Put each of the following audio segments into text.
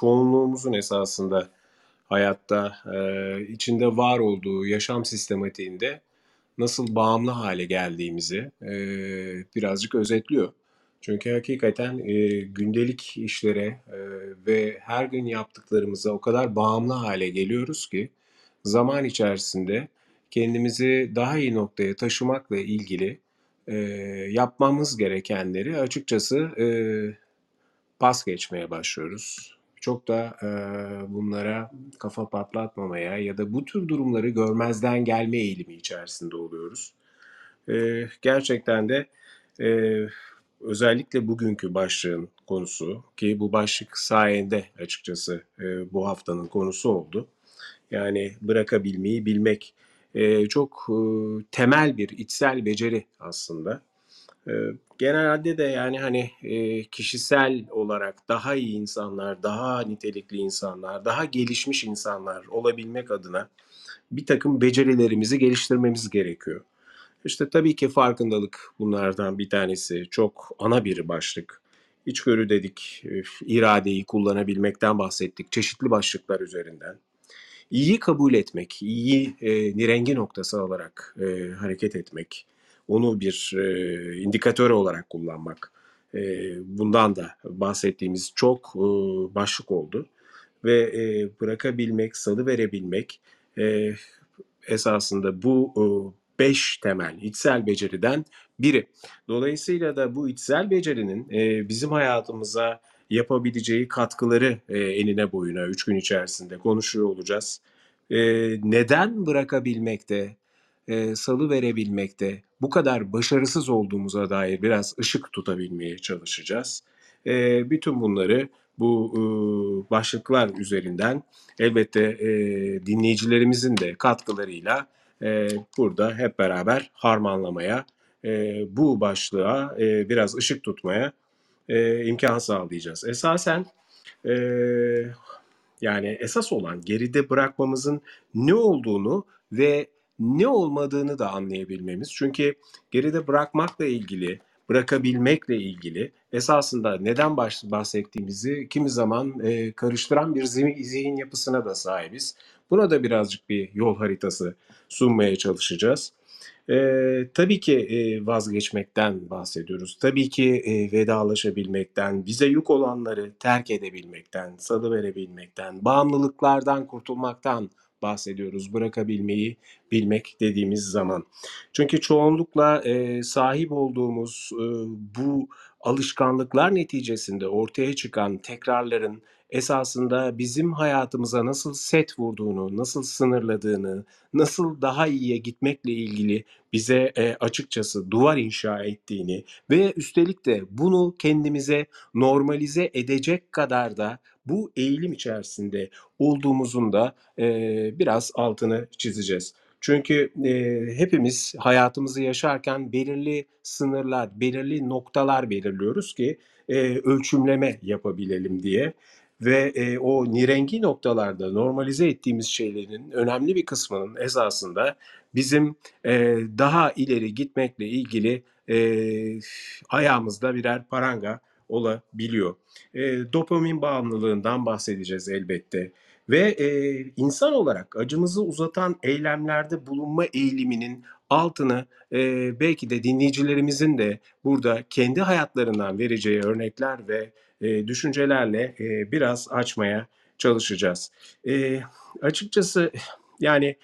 çoğunluğumuzun esasında hayatta e, içinde var olduğu yaşam sistematiğinde nasıl bağımlı hale geldiğimizi e, birazcık özetliyor. Çünkü hakikaten e, gündelik işlere e, ve her gün yaptıklarımıza o kadar bağımlı hale geliyoruz ki zaman içerisinde kendimizi daha iyi noktaya taşımakla ilgili e, yapmamız gerekenleri açıkçası e, pas geçmeye başlıyoruz. Çok da e, bunlara kafa patlatmamaya ya da bu tür durumları görmezden gelme eğilimi içerisinde oluyoruz. E, gerçekten de e, özellikle bugünkü başlığın konusu ki bu başlık sayende açıkçası e, bu haftanın konusu oldu. Yani bırakabilmeyi bilmek e, çok e, temel bir içsel beceri aslında. Genelde de yani hani kişisel olarak daha iyi insanlar, daha nitelikli insanlar, daha gelişmiş insanlar olabilmek adına bir takım becerilerimizi geliştirmemiz gerekiyor. İşte tabii ki farkındalık bunlardan bir tanesi. Çok ana bir başlık. İçgörü dedik, iradeyi kullanabilmekten bahsettik çeşitli başlıklar üzerinden. İyiyi kabul etmek, iyi e, nirengi noktası olarak e, hareket etmek, onu bir e, indikatör olarak kullanmak. E, bundan da bahsettiğimiz çok e, başlık oldu. Ve e, bırakabilmek, salı verebilmek e, esasında bu e, beş temel içsel beceriden biri. Dolayısıyla da bu içsel becerinin e, bizim hayatımıza yapabileceği katkıları e, enine boyuna üç gün içerisinde konuşuyor olacağız. E, neden bırakabilmekte, e, salı verebilmekte bu kadar başarısız olduğumuza dair biraz ışık tutabilmeye çalışacağız. E, bütün bunları bu e, başlıklar üzerinden elbette e, dinleyicilerimizin de katkılarıyla e, burada hep beraber harmanlamaya, e, bu başlığa e, biraz ışık tutmaya e, imkan sağlayacağız. Esasen e, yani esas olan geride bırakmamızın ne olduğunu ve ne olmadığını da anlayabilmemiz. Çünkü geride bırakmakla ilgili, bırakabilmekle ilgili esasında neden bahsettiğimizi kimi zaman e, karıştıran bir zihin yapısına da sahibiz. Buna da birazcık bir yol haritası sunmaya çalışacağız. Ee, tabii ki e, vazgeçmekten bahsediyoruz. Tabii ki e, vedalaşabilmekten, bize yük olanları terk edebilmekten, salıverebilmekten, bağımlılıklardan kurtulmaktan bahsediyoruz. Bırakabilmeyi bilmek dediğimiz zaman. Çünkü çoğunlukla e, sahip olduğumuz e, bu alışkanlıklar neticesinde ortaya çıkan tekrarların esasında bizim hayatımıza nasıl set vurduğunu, nasıl sınırladığını, nasıl daha iyiye gitmekle ilgili bize e, açıkçası duvar inşa ettiğini ve üstelik de bunu kendimize normalize edecek kadar da bu eğilim içerisinde olduğumuzun da e, biraz altını çizeceğiz. Çünkü e, hepimiz hayatımızı yaşarken belirli sınırlar, belirli noktalar belirliyoruz ki e, ölçümleme yapabilelim diye ve e, o nirengi noktalarda normalize ettiğimiz şeylerin önemli bir kısmının esasında bizim e, daha ileri gitmekle ilgili e, ayağımızda birer paranga olabiliyor. E, dopamin bağımlılığından bahsedeceğiz elbette. Ve e, insan olarak acımızı uzatan eylemlerde bulunma eğiliminin altını e, belki de dinleyicilerimizin de burada kendi hayatlarından vereceği örnekler ve e, düşüncelerle e, biraz açmaya çalışacağız. E, açıkçası yani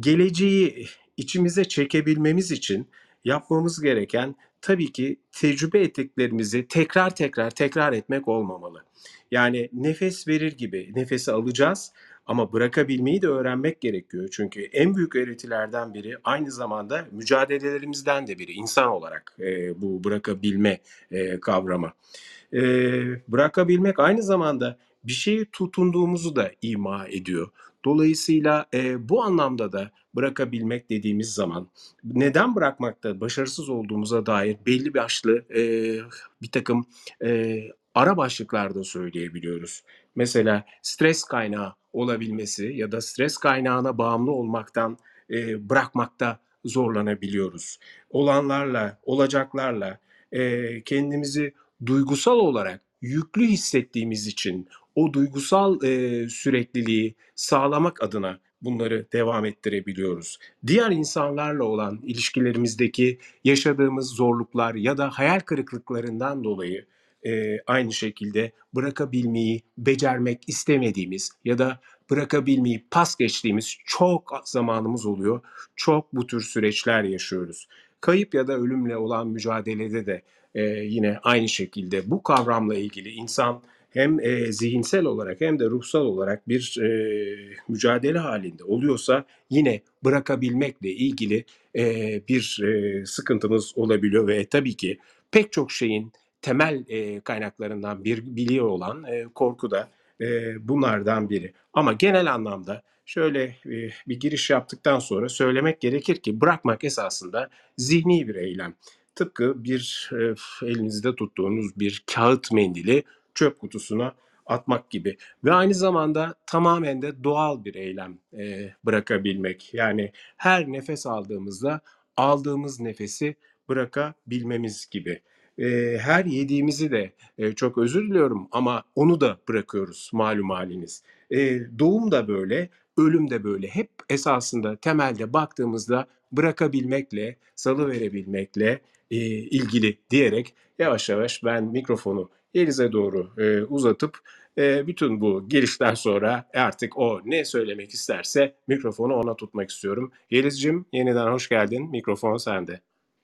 geleceği içimize çekebilmemiz için yapmamız gereken tabii ki tecrübe ettiklerimizi tekrar tekrar tekrar etmek olmamalı. Yani nefes verir gibi nefesi alacağız ama bırakabilmeyi de öğrenmek gerekiyor. Çünkü en büyük öğretilerden biri aynı zamanda mücadelelerimizden de biri insan olarak e, bu bırakabilme e, kavramı. E, bırakabilmek aynı zamanda bir şeyi tutunduğumuzu da ima ediyor. Dolayısıyla e, bu anlamda da bırakabilmek dediğimiz zaman neden bırakmakta başarısız olduğumuza dair belli başlı e, bir takım e, ara başlıklarda söyleyebiliyoruz. Mesela stres kaynağı olabilmesi ya da stres kaynağına bağımlı olmaktan e, bırakmakta zorlanabiliyoruz. Olanlarla, olacaklarla e, kendimizi duygusal olarak yüklü hissettiğimiz için o duygusal, eee, sürekliliği sağlamak adına bunları devam ettirebiliyoruz. Diğer insanlarla olan ilişkilerimizdeki yaşadığımız zorluklar ya da hayal kırıklıklarından dolayı, eee, aynı şekilde bırakabilmeyi becermek istemediğimiz ya da bırakabilmeyi pas geçtiğimiz çok zamanımız oluyor. Çok bu tür süreçler yaşıyoruz. Kayıp ya da ölümle olan mücadelede de, eee, yine aynı şekilde bu kavramla ilgili insan hem, eee, zihinsel olarak hem de ruhsal olarak bir, eee, mücadele hâlinde oluyorsa yine bırakabilmekle ilgili, eee, bir, eee, sıkıntımız olabiliyor ve tabii ki pek çok şeyin temel, eee, kaynaklarından bir biri olan, eee, korku da, eee, bunlardan biri. Ama genel anlamda şöyle, eee, bir giriş yaptıktan sonra söylemek gerekir ki bırakmak esasında zihni bir eylem. Tıpkı bir, eee, elinizde tuttuğunuz bir kâğıt mendili çöp kutusuna atmak gibi ve aynı zamanda tamamen de doğal bir eylem, eee, bırakabilmek. Yani her nefes aldığımızda aldığımız nefesi bırakabilmemiz gibi. Eee, her yediğimizi de, eee, çok özür diliyorum ama onu da bırakıyoruz malum hâliniz. Eee, doğum da böyle, ölüm de böyle. Hep esasında temelde baktığımızda bırakabilmekle, salıverebilmekle, eee, ilgili diyerek yavaş yavaş ben mikrofonu Yeliz'e doğru, eee, uzatıp, eee, bütün bu girişten sonra artık o ne söylemek isterse mikrofonu ona tutmak istiyorum. Yelizciğim, yeniden hoş geldin. Mikrofon sende.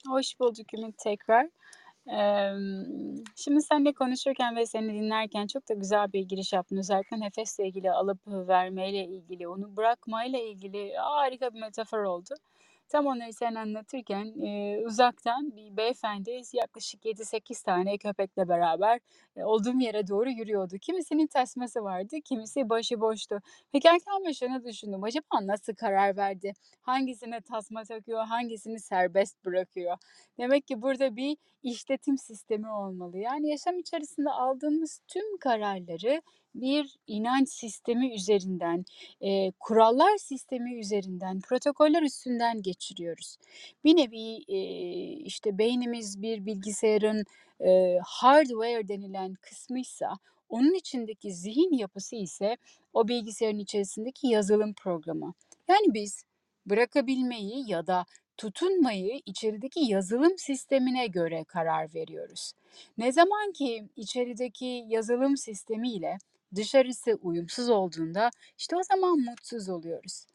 Hoş bulduk Ümit tekrar. Emm, şimdi seninle konuşurken ve seni dinlerken çok da güzel bir giriş yaptın. Özellikle nefesle ilgili, alıp vermeyle ilgili, onu bırakmayla ilgili harika bir metafor oldu. Tam onları sen anlatırken, eee, uzaktan bir beyefendi yaklaşık 7-8 tane köpekle beraber, eee, olduğum yere doğru yürüyordu. Kimisinin tasması vardı, kimisi başıboştu. Ve kendi kendime şunu düşündüm: Acaba nasıl karar verdi? Hangisine tasma takıyor, hangisini serbest bırakıyor? Demek ki burada bir işletim sistemi olmalı. Yani yaşam içerisinde aldığımız tüm kararları bir inanç sistemi üzerinden, eee, kurallar sistemi üzerinden, protokoller üstünden geçiriyoruz. Bir nevi, eee, işte, beynimiz bir bilgisayarın, eee, hardware denilen kısmıysa, onun içindeki zihin yapısı ise o bilgisayarın içerisindeki yazılım programı. Yani biz bırakabilmeyi ya da tutunmayı içerideki yazılım sistemine göre karar veriyoruz. Ne zaman ki içerideki yazılım sistemiyle dışarısı uyumsuz olduğunda, işte o zaman mutsuz oluyoruz.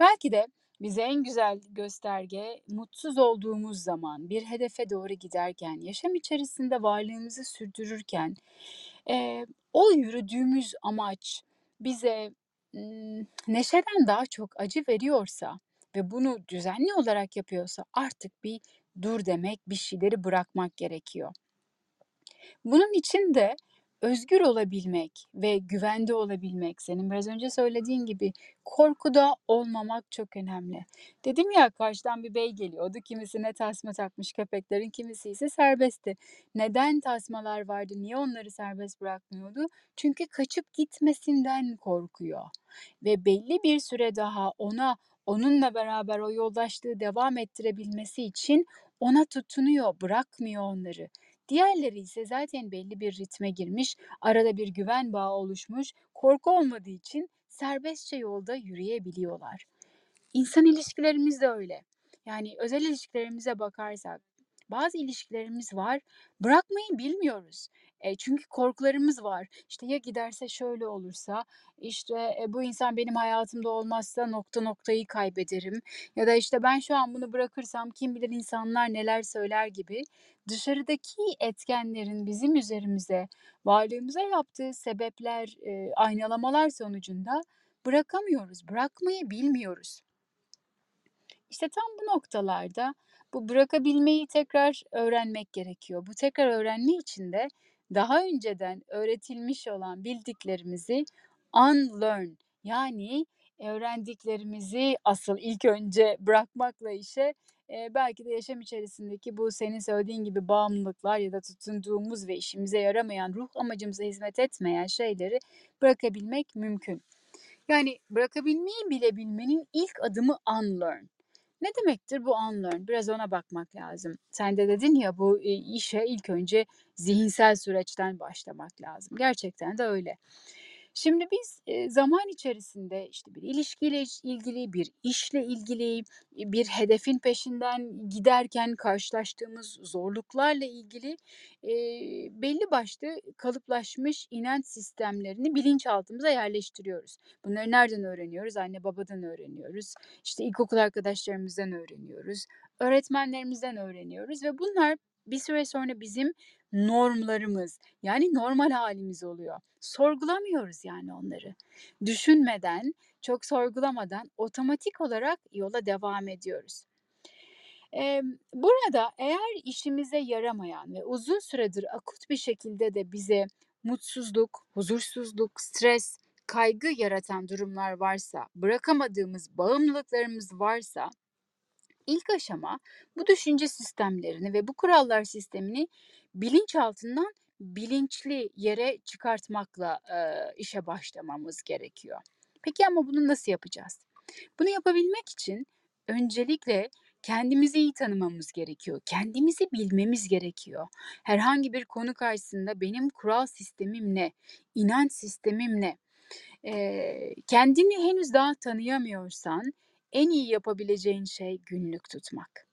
Belki de bize en güzel gösterge mutsuz olduğumuz zaman, bir hedefe doğru giderken, yaşam içerisinde varlığımızı sürdürürken, eee, o yürüdüğümüz amaç bize, neşeden daha çok acı veriyorsa ve bunu düzenli olarak yapıyorsa artık bir dur demek, bir şeyleri bırakmak gerekiyor. Bunun için de özgür olabilmek ve güvende olabilmek, senin biraz önce söylediğin gibi korkuda olmamak çok önemli. Dedim ya, karşıdan bir bey geliyordu. Kimisine tasma takmış köpeklerin, kimisi ise serbestti. Neden tasmalar vardı? Niye onları serbest bırakmıyordu? Çünkü kaçıp gitmesinden korkuyor ve belli bir süre daha ona, onunla beraber o yoldaşlığı devam ettirebilmesi için ona tutunuyor, bırakmıyor onları. Diğerleri ise zaten belli bir ritme girmiş, arada bir güven bağı oluşmuş, korku olmadığı için serbestçe yolda yürüyebiliyorlar. İnsan ilişkilerimiz de öyle. Yani özel ilişkilerimize bakarsak, bazı ilişkilerimiz var, bırakmayı bilmiyoruz. Eee, çünkü korkularımız var. İşte ya giderse şöyle olursa, işte, eee, bu insan benim hayatımda olmazsa nokta noktayı kaybederim ya da, işte, ben şu an bunu bırakırsam kim bilir insanlar neler söyler gibi dışarıdaki etkenlerin bizim üzerimize, varlığımıza yaptığı sebepler, eee, aynalamalar sonucunda bırakamıyoruz, bırakmayı bilmiyoruz. İşte tam bu noktalarda bu bırakabilmeyi tekrar öğrenmek gerekiyor. Bu tekrar öğrenme için de daha önceden öğretilmiş olan bildiklerimizi unlearn yani öğrendiklerimizi asıl ilk önce bırakmakla işe, eee, belki de yaşam içerisindeki bu senin söylediğin gibi bağımlılıklar ya da tutunduğumuz ve işimize yaramayan, ruh amacımıza hizmet etmeyen şeyleri bırakabilmek mümkün. Yani bırakabilmeyi bilebilmenin ilk adımı unlearn. Ne demektir bu unlearn? Biraz ona bakmak lazım. Sen de dedin ya, bu, eee, işe ilk önce zihinsel süreçten başlamak lazım. Gerçekten de öyle. Şimdi biz, zaman içerisinde, işte, bir ilişkiyle iş ilgili, bir işle ilgili, bir hedefin peşinden giderken karşılaştığımız zorluklarla ilgili, belli başlı kalıplaşmış inanç sistemlerini bilinçaltımıza yerleştiriyoruz. Bunları nereden öğreniyoruz? Anne babadan öğreniyoruz, işte, ilkokul arkadaşlarımızdan öğreniyoruz, öğretmenlerimizden öğreniyoruz ve bunlar bir süre sonra bizim normlarımız, yani normal hâlimiz oluyor. Sorgulamıyoruz yani onları. Düşünmeden, çok sorgulamadan otomatik olarak yola devam ediyoruz. Burada eğer işimize yaramayan ve uzun süredir akut bir şekilde de bize mutsuzluk, huzursuzluk, stres, kaygı yaratan durumlar varsa, bırakamadığımız bağımlılıklarımız varsa ilk aşama bu düşünce sistemlerini ve bu kurallar sistemini bilinçaltından bilinçli yere çıkartmakla, eee, işe başlamamız gerekiyor. Peki ama bunu nasıl yapacağız? Bunu yapabilmek için öncelikle kendimizi iyi tanımamız gerekiyor. Kendimizi bilmemiz gerekiyor. Herhangi bir konu karşısında benim kural sistemim ne? İnanç sistemim ne? Eee, kendini henüz daha tanıyamıyorsan en iyi yapabileceğin şey günlük tutmak.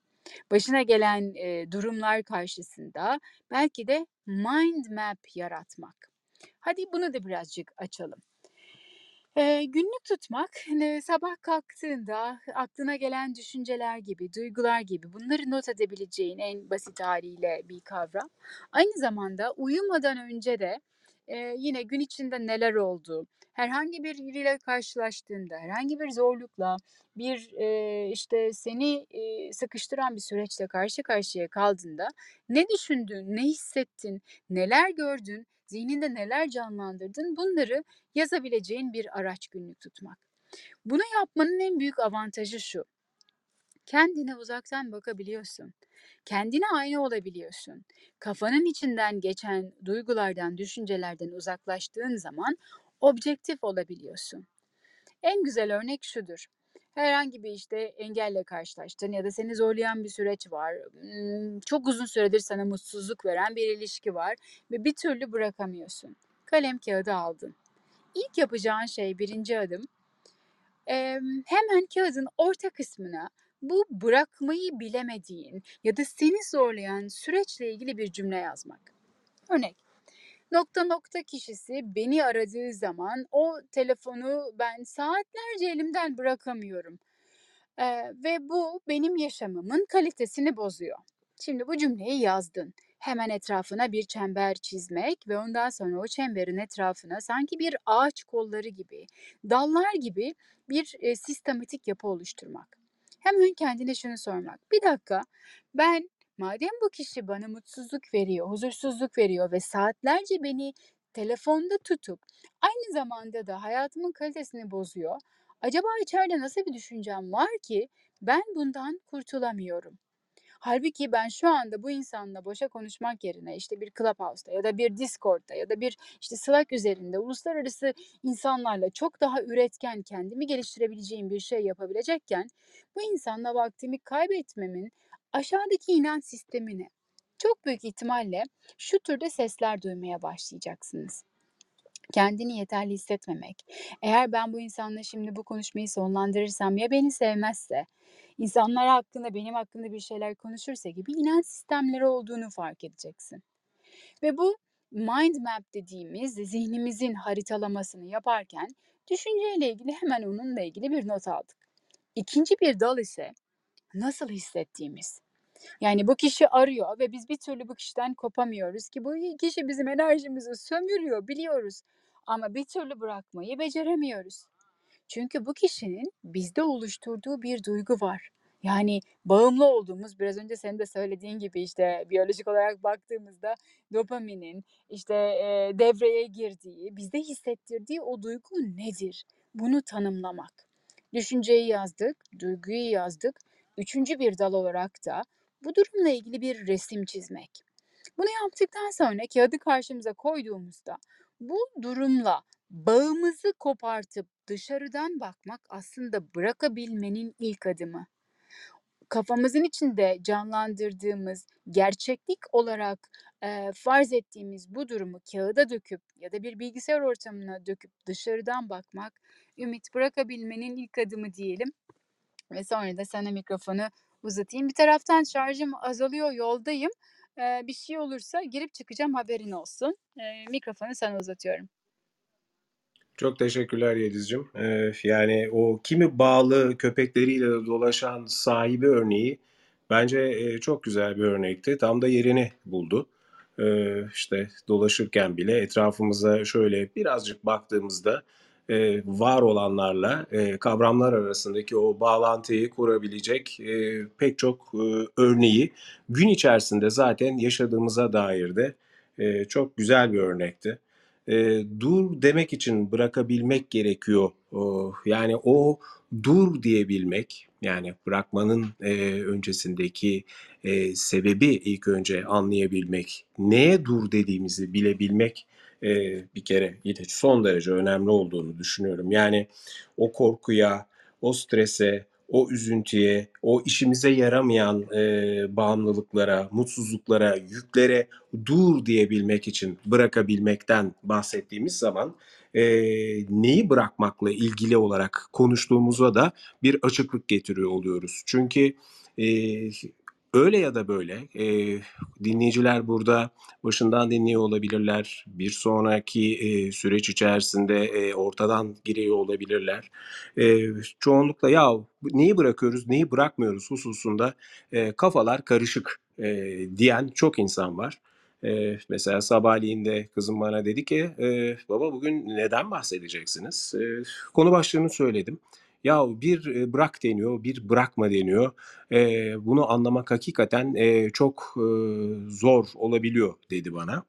Başına gelen, eee, durumlar karşısında belki de mind map yaratmak. Hadi bunu da birazcık açalım. Eee, günlük tutmak, eee, sabah kalktığında aklına gelen düşünceler gibi, duygular gibi bunları not edebileceğin en basit hâliyle bir kavram. Aynı zamanda uyumadan önce de, eee, yine gün içinde neler oldu, herhangi biriyle karşılaştığında, herhangi bir zorlukla, bir, eee, işte, seni, iii, sıkıştıran bir süreçle karşı karşıya kaldığında ne düşündün, ne hissettin, neler gördün, zihninde neler canlandırdın bunları yazabileceğin bir araç günlük tutmak. Bunu yapmanın en büyük avantajı şu: Kendine uzaktan bakabiliyorsun. Kendine ayna olabiliyorsun. Kafanın içinden geçen duygulardan, düşüncelerden uzaklaştığın zaman objektif olabiliyorsun. En güzel örnek şudur: Herhangi bir, işte, engelle karşılaştın ya da seni zorlayan bir süreç var. Çok uzun süredir sana mutsuzluk veren bir ilişki var ve bir türlü bırakamıyorsun. Kalem kâğıdı aldın. İlk yapacağın şey 1'inci adım, hemen kâğıdın orta kısmına bu bırakmayı bilemediğin ya da seni zorlayan süreçle ilgili bir cümle yazmak. Örnek: Nokta nokta kişisi beni aradığı zaman o telefonu ben saatlerce elimden bırakamıyorum, eee, ve bu benim yaşamımın kalitesini bozuyor. Şimdi bu cümleyi yazdın. Hemen etrafına bir çember çizmek ve ondan sonra o çemberin etrafına sanki bir ağaç kolları gibi, dallar gibi bir, eee, sistematik yapı oluşturmak. Hemen kendine şunu sormak: "Bir dakika, ben madem bu kişi bana mutsuzluk veriyor, huzursuzluk veriyor ve saatlerce beni telefonda tutup aynı zamanda da hayatımın kalitesini bozuyor, acaba içeride nasıl bir düşüncem var ki ben bundan kurtulamıyorum? Hâlbuki ben şu anda bu insanla boşa konuşmak yerine, işte, bir Clubhouse'da ya da bir Discord'da ya da bir, işte, Slack üzerinde uluslararası insanlarla çok daha üretken, kendimi geliştirebileceğim bir şey yapabilecekken bu insanla vaktimi kaybetmemin aşağıdaki inanç sistemi ne?" Çok büyük ihtimalle şu türde sesler duymaya başlayacaksınız. Kendini yeterli hissetmemek, eğer ben bu insanla şimdi bu konuşmayı sonlandırırsam ya beni sevmezse, insanlar hakkında, benim hakkımda bir şeyler konuşursa gibi inanç sistemleri olduğunu fark edeceksin. Ve bu mind map dediğimiz zihnimizin haritalamasını yaparken düşünceyle ilgili hemen onunla ilgili bir not aldık. 2'nci bir dal ise nasıl hissettiğimiz. Yani bu kişi arıyor ve biz bir türlü bu kişiden kopamıyoruz ki bu kişi bizim enerjimizi sömürüyor biliyoruz ama bir türlü bırakmayı beceremiyoruz. Çünkü bu kişinin bizde oluşturduğu bir duygu var. Yani bağımlı olduğumuz, biraz önce senin de söylediğin gibi, işte, biyolojik olarak baktığımızda dopaminin, işte, eee, devreye girdiği, bizde hissettirdiği o duygu nedir? Bunu tanımlamak. Düşünceyi yazdık, duyguyu yazdık. 3'üncü bir dal olarak da bu durumla ilgili bir resim çizmek. Bunu yaptıktan sonra kâğıdı karşımıza koyduğumuzda bu durumla bağımızı kopartıp dışarıdan bakmak aslında bırakabilmenin ilk adımı. kafamızın içinde canlandırdığımız, gerçeklik olarak, eee, farz ettiğimiz bu durumu kağıda döküp ya da bir bilgisayar ortamına döküp dışarıdan bakmak, ümit bırakabilmenin ilk adımı diyelim ve sonra da sana mikrofonu uzatayım. Bir taraftan şarjım azalıyor, yoldayım. Eee, bir şey olursa girip çıkacağım, haberin olsun. Eee, mikrofonu sana uzatıyorum. Çok teşekkürler Yelizciğim. Eee, yani o kimi bağlı köpekleriyle dolaşan sahibi örneği bence eee, çok güzel bir örnekti. Tam da yerini buldu. Eee işte dolaşırken bile etrafımıza şöyle birazcık baktığımızda eee, var olanlarla eee, kavramlar arasındaki o bağlantıyı kurabilecek eee, pek çok eee, örneği gün içerisinde zaten yaşadığımıza dair de eee, çok güzel bir örnekti. Eee, dur demek için bırakabilmek gerekiyor. O, yani o dur diyebilmek, yani bırakmanın eee, öncesindeki eee, sebebi ilk önce anlayabilmek, neye dur dediğimizi bilebilmek eee, bir kere yine son derece önemli olduğunu düşünüyorum. Yani o korkuya, o strese, o üzüntüye, o işimize yaramayan eee, bağımlılıklara, mutsuzluklara, yüklere dur diyebilmek için bırakabilmekten bahsettiğimiz zaman eee, neyi bırakmakla ilgili olarak konuştuğumuza da bir açıklık getiriyor oluyoruz. Çünkü eee, öyle ya da böyle eee, dinleyiciler burada başından dinliyor olabilirler. Bir sonraki eee, süreç içerisinde eee, ortadan giriyor olabilirler. Eee, çoğunlukla ya neyi bırakıyoruz, neyi bırakmıyoruz hususunda eee, kafalar karışık eee, diyen çok insan var. Eee, mesela sabahleyin de kızım bana dedi ki eee, baba bugün neden bahsedeceksiniz? Eee, konu başlığını söyledim. Ya bir e, bırak deniyor, bir bırakma deniyor. Eee, bunu anlamak hakikaten eee, çok eee, zor olabiliyor dedi bana.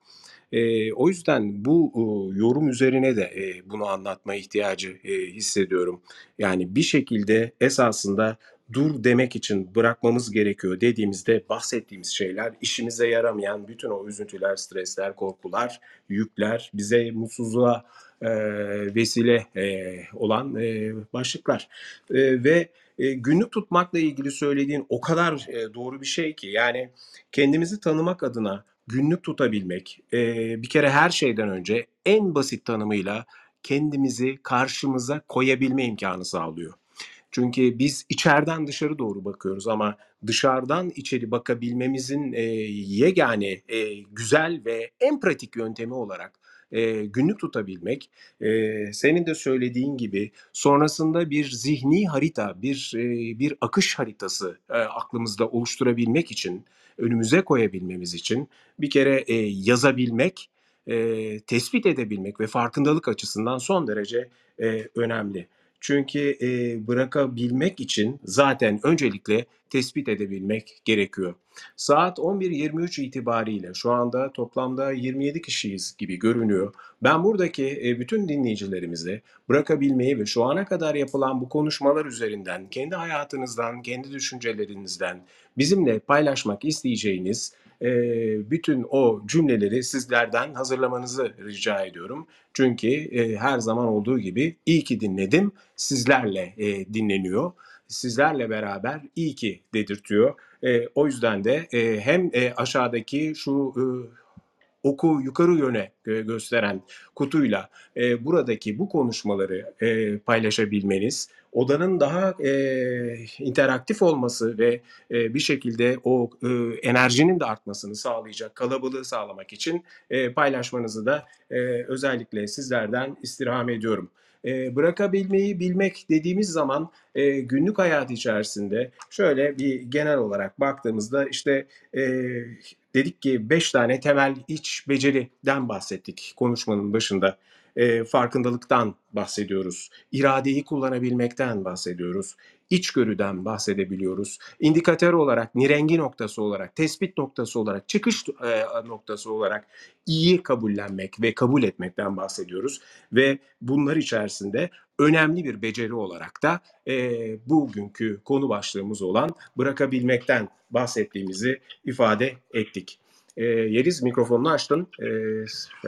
Eee, o yüzden bu uuu, yorum üzerine de eee, bunu anlatma ihtiyacı eee, hissediyorum. Yani bir şekilde esasında dur demek için bırakmamız gerekiyor dediğimizde bahsettiğimiz şeyler işimize yaramayan bütün o üzüntüler, stresler, korkular, yükler, bize mutsuzluğa eee, vesile eee, olan eee, başlıklar. Eee, ve eee, günlük tutmakla ilgili söylediğin o kadar eee, doğru bir şey ki yani kendimizi tanımak adına günlük tutabilmek eee, bir kere her şeyden önce en basit tanımıyla kendimizi karşımıza koyabilme imkanı sağlıyor. Çünkü biz içeriden dışarı doğru bakıyoruz ama dışarıdan içeri bakabilmemizin eee, yegane eee, güzel ve en pratik yöntemi olarak eee, günlük tutabilmek, eee, senin de söylediğin gibi sonrasında bir zihni harita, bir eee, bir akış haritası eee, aklımızda oluşturabilmek için, önümüze koyabilmemiz için bir kere eee, yazabilmek, eee, tespit edebilmek ve farkındalık açısından son derece eee, önemli. Çünkü eee, bırakabilmek için zaten öncelikle tespit edebilmek gerekiyor. Saat 11.23 itibariyle şu anda toplamda 27 kişiyiz gibi görünüyor. Ben buradaki bütün dinleyicilerimize bırakabilmeyi ve şu ana kadar yapılan bu konuşmalar üzerinden kendi hayatınızdan, kendi düşüncelerinizden bizimle paylaşmak isteyeceğiniz eee, bütün o cümleleri sizlerden hazırlamanızı rica ediyorum. Çünkü eee, her zaman olduğu gibi iyi ki dinledim, sizlerle eee, dinleniyor. Sizlerle beraber iyi ki dedirtiyor. Eee, o yüzden de eee, hem eee, aşağıdaki şu ııı, oku yukarı yöne gö- gösteren kutuyla eee, buradaki bu konuşmaları eee, paylaşabilmeniz, odanın daha eee, interaktif olması ve eee, bir şekilde o eee, enerjinin de artmasını sağlayacak kalabalığı sağlamak için eee, paylaşmanızı da eee, özellikle sizlerden istirham ediyorum. Eee, bırakabilmeyi bilmek dediğimiz zaman eee, günlük hayat içerisinde şöyle bir genel olarak baktığımızda işte eee, dedik ki 5 tane temel iç beceriden bahsettik konuşmanın başında. Eee, farkındalıktan bahsediyoruz. iradeyi kullanabilmekten bahsediyoruz. İçgörüden bahsedebiliyoruz. İndikatör olarak, nirengi noktası olarak, tespit noktası olarak, çıkış eee, noktası olarak iyi kabullenmek ve kabul etmekten bahsediyoruz. Ve bunlar içerisinde önemli bir beceri olarak da eee, bugünkü konu başlığımız olan bırakabilmekten bahsettiğimizi ifade ettik. Eee, Yeliz mikrofonunu açtın. Eee,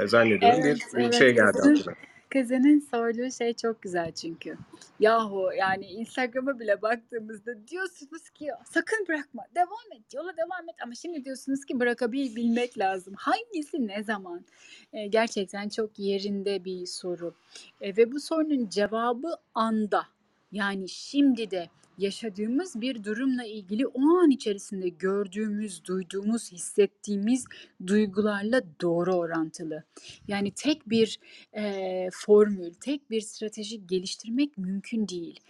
zannediyorum Evet, bir e, evet. şey geldi aklına. kızının sorduğu şey çok güzel çünkü. Yahu yani Instagram'a bile baktığımızda diyorsunuz ki sakın bırakma, devam et, yola devam et ama şimdi diyorsunuz ki bırakabilmek lazım. Hangisi ne zaman? Eee, gerçekten çok yerinde bir soru, eee, ve bu sorunun cevabı anda. Yani şimdi de yaşadığımız bir durumla ilgili o an içerisinde gördüğümüz, duyduğumuz, hissettiğimiz duygularla doğru orantılı. Yani tek bir, eee, formül, tek bir strateji geliştirmek mümkün değil.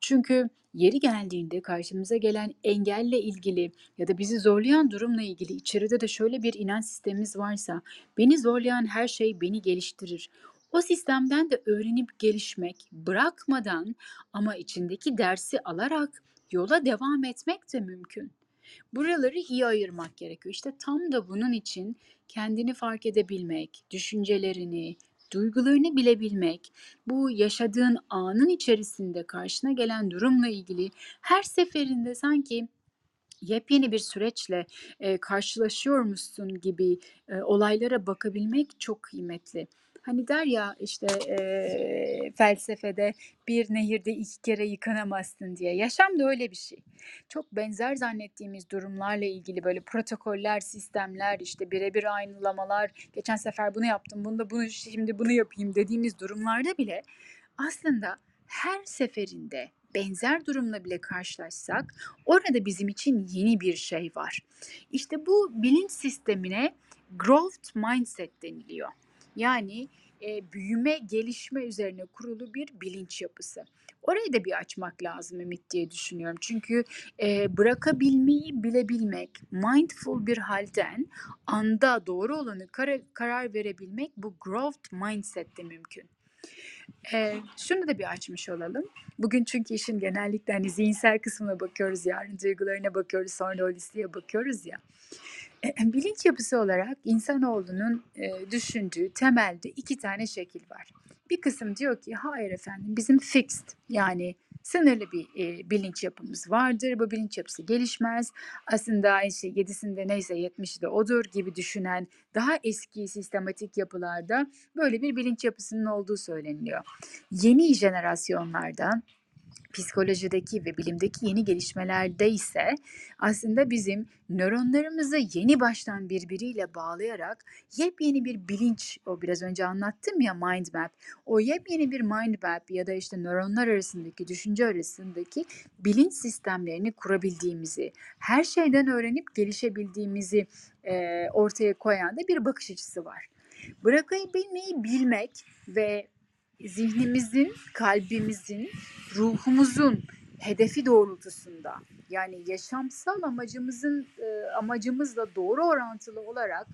Çünkü yeri geldiğinde karşımıza gelen engelle ilgili ya da bizi zorlayan durumla ilgili içeride de şöyle bir inanç sistemimiz varsa, beni zorlayan her şey beni geliştirir. O sistemden de öğrenip gelişmek, bırakmadan ama içindeki dersi alarak yola devam etmek de mümkün. Buraları iyi ayırmak gerekiyor. İşte tam da bunun için kendini fark edebilmek, düşüncelerini, duygularını bilebilmek, bu yaşadığın anın içerisinde karşına gelen durumla ilgili her seferinde sanki yepyeni bir süreçle, eee, karşılaşıyormuşsun gibi, eee, olaylara bakabilmek çok kıymetli. Hani der ya, işte, eee, felsefede, "Bir nehirde 2 kere yıkanamazsın." diye. Yaşam da öyle bir şey. Çok benzer zannettiğimiz durumlarla ilgili böyle protokoller, sistemler, işte, birebir aynılamalar, "Geçen sefer bunu yaptım, bunda bunu şimdi bunu yapayım." dediğimiz durumlarda bile aslında her seferinde benzer durumla bile karşılaşsak orada bizim için yeni bir şey var. İşte bu bilinç sistemine growth mindset deniliyor. Yani, eee, büyüme, gelişme üzerine kurulu bir bilinç yapısı. Orayı da bir açmak lazım Ümit diye düşünüyorum. Çünkü, eee, bırakabilmeyi bilebilmek, mindful bir hâlden anda doğru olanı kara karar verebilmek bu growth mindset'te mümkün. Eee, şunu da bir açmış olalım. Bugün çünkü işin genellikle, hani, zihinsel kısmına bakıyoruz, yarın duygularına bakıyoruz, sonra holistiğe bakıyoruz ya. Bilinç yapısı olarak insanoğlunun, eee, düşündüğü temelde 2 tane şekil var. Bir kısım diyor ki, "Hayır efendim, bizim fixed yani sınırlı bir, eee, bilinç yapımız vardır. Bu bilinç yapısı gelişmez. Aslında, işte, 7'sinde neyse 70'i de odur." gibi düşünen daha eski sistematik yapılarda böyle bir bilinç yapısının olduğu söyleniliyor. Yeni jenerasyonlarda psikolojideki ve bilimdeki yeni gelişmelerde ise aslında bizim nöronlarımızı yeni baştan birbiriyle bağlayarak yepyeni bir bilinç, o biraz önce anlattım ya mind map, o yepyeni bir mind map ya da işte nöronlar arasındaki, düşünce arasındaki bilinç sistemlerini kurabildiğimizi, her şeyden öğrenip gelişebildiğimizi, eee, ortaya koyan da bir bakış açısı var. Bırakabilmeyi bilmek ve zihnimizin, kalbimizin, ruhumuzun hedefi doğrultusunda, yani yaşamsal amacımızın, eee, amacımızla doğru orantılı olarak,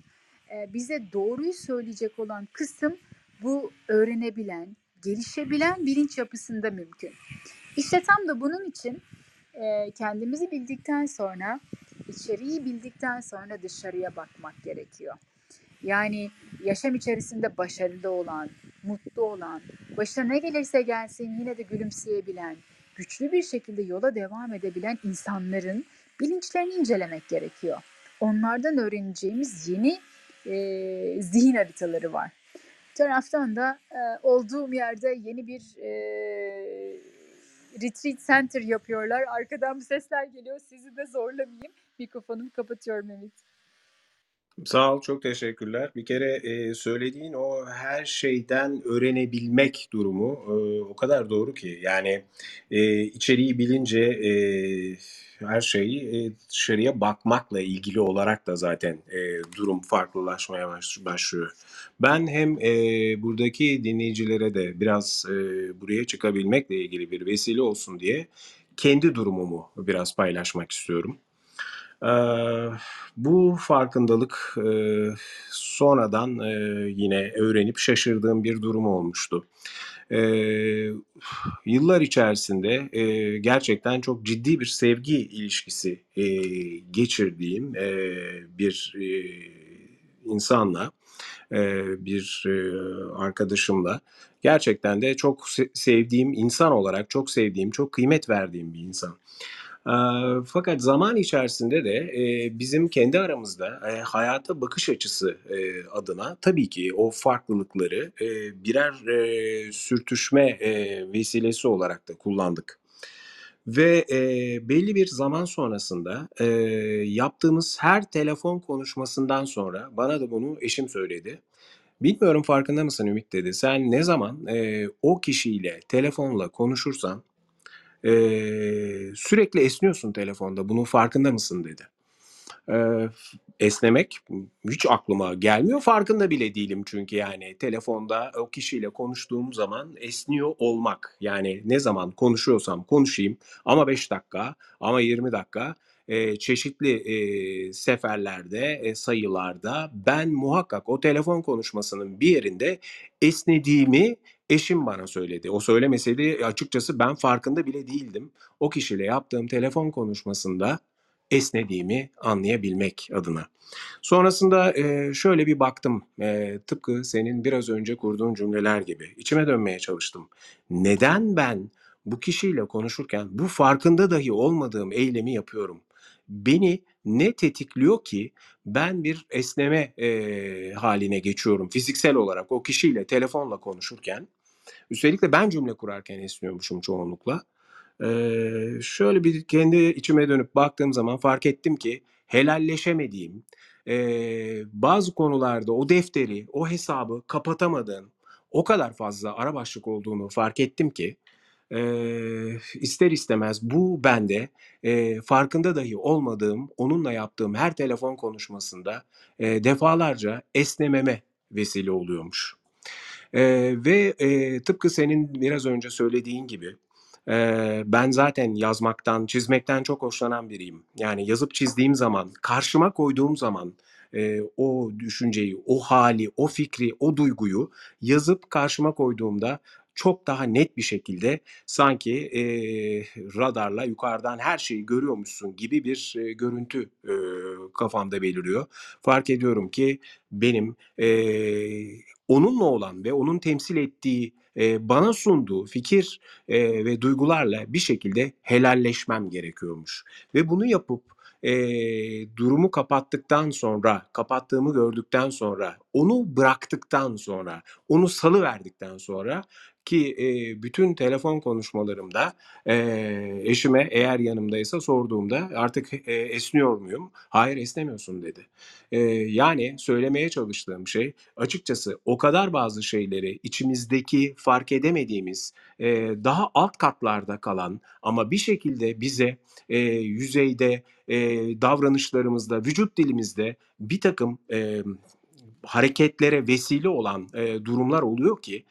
eee, bize doğruyu söyleyecek olan kısım bu öğrenebilen, gelişebilen bilinç yapısında mümkün. İşte tam da bunun için, eee, kendimizi bildikten sonra, içeriği bildikten sonra dışarıya bakmak gerekiyor. Yani yaşam içerisinde başarılı olan, mutlu olan, başına ne gelirse gelsin yine de gülümseyebilen, güçlü bir şekilde yola devam edebilen insanların bilinçlerini incelemek gerekiyor. Onlardan öğreneceğimiz yeni, eee, zihin haritaları var. Bir taraftan da, eee, olduğum yerde yeni bir, eee, retreat center yapıyorlar. Arkadan bir sesler geliyor. Sizi de zorlamayayım. Mikrofonumu kapatıyorum Ümit. Sağ ol, çok teşekkürler. Bir kere, eee, söylediğin o her şeyden öğrenebilmek durumu, ııı, o kadar doğru ki. Yani, eee, içeriği bilince, eee, her şey, eee, dışarıya bakmakla ilgili olarak da zaten, eee, durum farklılaşmaya baş başlıyor. Ben hem, eee, buradaki dinleyicilere de biraz, eee, buraya çıkabilmekle ilgili bir vesile olsun diye kendi durumumu biraz paylaşmak istiyorum. Bu farkındalık, sonradan, yine öğrenip şaşırdığım bir durum olmuştu. Yıllar içerisinde, gerçekten çok ciddi bir sevgi ilişkisi, geçirdiğim, bir, insanla, bir, arkadaşımla gerçekten de çok se sevdiğim, insan olarak çok sevdiğim, çok kıymet verdiğim bir insan. Fakat zaman içerisinde de, bizim kendi aramızda, hayata bakış açısı, adına tabii ki o farklılıkları, birer, eee, sürtüşme, vesilesi olarak da kullandık. Ve, belli bir zaman sonrasında, yaptığımız her telefon konuşmasından sonra bana da bunu eşim söyledi. "Bilmiyorum farkında mısın Ümit?" dedi. "Sen ne zaman, eee, o kişiyle telefonla konuşursan, eee, sürekli esniyorsun telefonda. Bunun farkında mısın?" dedi. F esnemek hiç aklıma gelmiyor. Farkında bile değilim çünkü yani telefonda o kişiyle konuştuğum zaman esniyor olmak. Yani ne zaman konuşuyorsam konuşayım ama 5 dakika ama 20 dakika, eee, çeşitli, eee, seferlerde, eee, sayılarda ben muhakkak o telefon konuşmasının bir yerinde esnediğimi eşim bana söyledi. O söylemeseydi açıkçası ben farkında bile değildim. O kişiyle yaptığım telefon konuşmasında esnediğimi anlayabilmek adına. Sonrasında, eee, şöyle bir baktım, eee, tıpkı senin biraz önce kurduğun cümleler gibi. İçime dönmeye çalıştım. Neden ben bu kişiyle konuşurken bu farkında dahi olmadığım eylemi yapıyorum? Beni ne tetikliyor ki ben bir esneme, eee, hâline geçiyorum fiziksel olarak o kişiyle telefonla konuşurken? Üstelik de ben cümle kurarken esniyormuşum çoğunlukla. Eee, şöyle bir kendi içime dönüp baktığım zaman fark ettim ki helalleşemediğim, eee, bazı konularda o defteri, o hesabı kapatamadığım o kadar fazla ara başlık olduğunu fark ettim ki, eee, ister istemez bu bende, eee, farkında dahi olmadığım, onunla yaptığım her telefon konuşmasında, eee, defalarca esnememe vesile oluyormuş. Eee, ve, eee, tıpkı senin biraz önce söylediğin gibi, eee, ben zaten yazmaktan, çizmekten çok hoşlanan biriyim. Yani yazıp çizdiğim zaman, karşıma koyduğum zaman, eee, o düşünceyi, o hâli, o fikri, o duyguyu yazıp karşıma koyduğumda çok daha net bir şekilde sanki, eee, radarla yukarıdan her şeyi görüyormuşsun gibi bir, eee, görüntü, ııı, kafamda beliriyor. Fark ediyorum ki benim, eee, onunla olan ve onun temsil ettiği, eee, bana sunduğu fikir, eee, ve duygularla bir şekilde helalleşmem gerekiyormuş. Ve bunu yapıp, eee, durumu kapattıktan sonra, kapattığımı gördükten sonra, onu bıraktıktan sonra, onu salıverdikten sonra ki, eee, bütün telefon konuşmalarımda, eee, eşime eğer yanımdaysa sorduğumda artık, eee, esniyor muyum? "Hayır, esnemiyorsun." dedi. Eee, yani söylemeye çalıştığım şey açıkçası o kadar bazı şeyleri içimizdeki fark edemediğimiz, eee, daha alt katlarda kalan ama bir şekilde bize, eee, yüzeyde, eee, davranışlarımızda, vücut dilimizde birtakım, emm, hareketlere vesile olan, eee, durumlar oluyor ki,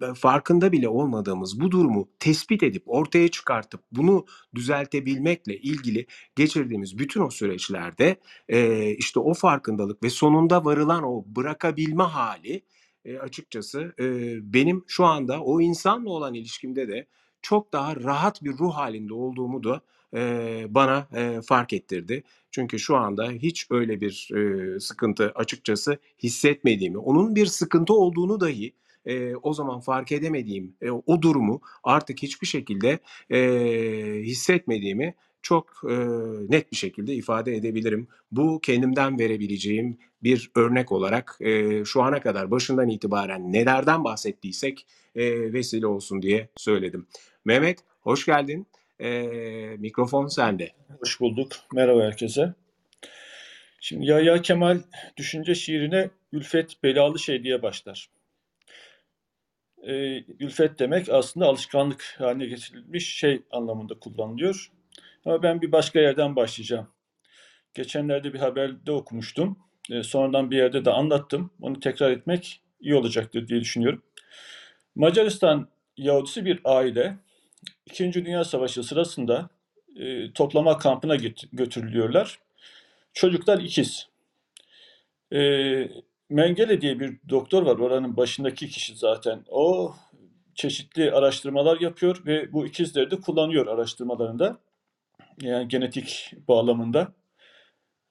b farkında bile olmadığımız bu durumu tespit edip, ortaya çıkartıp bunu düzeltebilmekle ilgili geçirdiğimiz bütün o süreçlerde, eee, işte o farkındalık ve sonunda varılan o bırakabilme hâli, eee, açıkçası, eee, benim şu anda o insanla olan ilişkimde de çok daha rahat bir ruh hâlinde olduğumu da, bana, fark ettirdi. Çünkü şu anda hiç öyle bir, sıkıntı açıkçası hissetmediğimi, onun bir sıkıntı olduğunu dahi, eee, o zaman fark edemediğim, eee, o durumu artık hiçbir şekilde, eee, hissetmediğimi çok, eee, net bir şekilde ifade edebilirim. Bu kendimden verebileceğim bir örnek olarak, eee, şu ana kadar başından itibaren nelerden bahsettiysek, eee, vesile olsun diye söyledim. Mehmet, hoş geldin. Eee, mikrofon sende. Hoş bulduk. Merhaba herkese. Şimdi Yahya Kemal düşünce şiirine ülfet belalı şey diye başlar. Eee, ülfet demek aslında alışkanlık haline getirilmiş şey anlamında kullanılıyor. Ama ben bir başka yerden başlayacağım. Geçenlerde bir haberde okumuştum. Eee, sonradan bir yerde de anlattım. Onu tekrar etmek iyi olacaktır diye düşünüyorum. Macaristan Yahudisi bir aile İkinci Dünya Savaşı sırasında e, toplama kampına götürülüyorlar. Çocuklar ikiz. E, Mengele diye bir doktor var oranın başındaki kişi zaten. O çeşitli araştırmalar yapıyor ve bu ikizleri de kullanıyor araştırmalarında. Yani genetik bağlamında.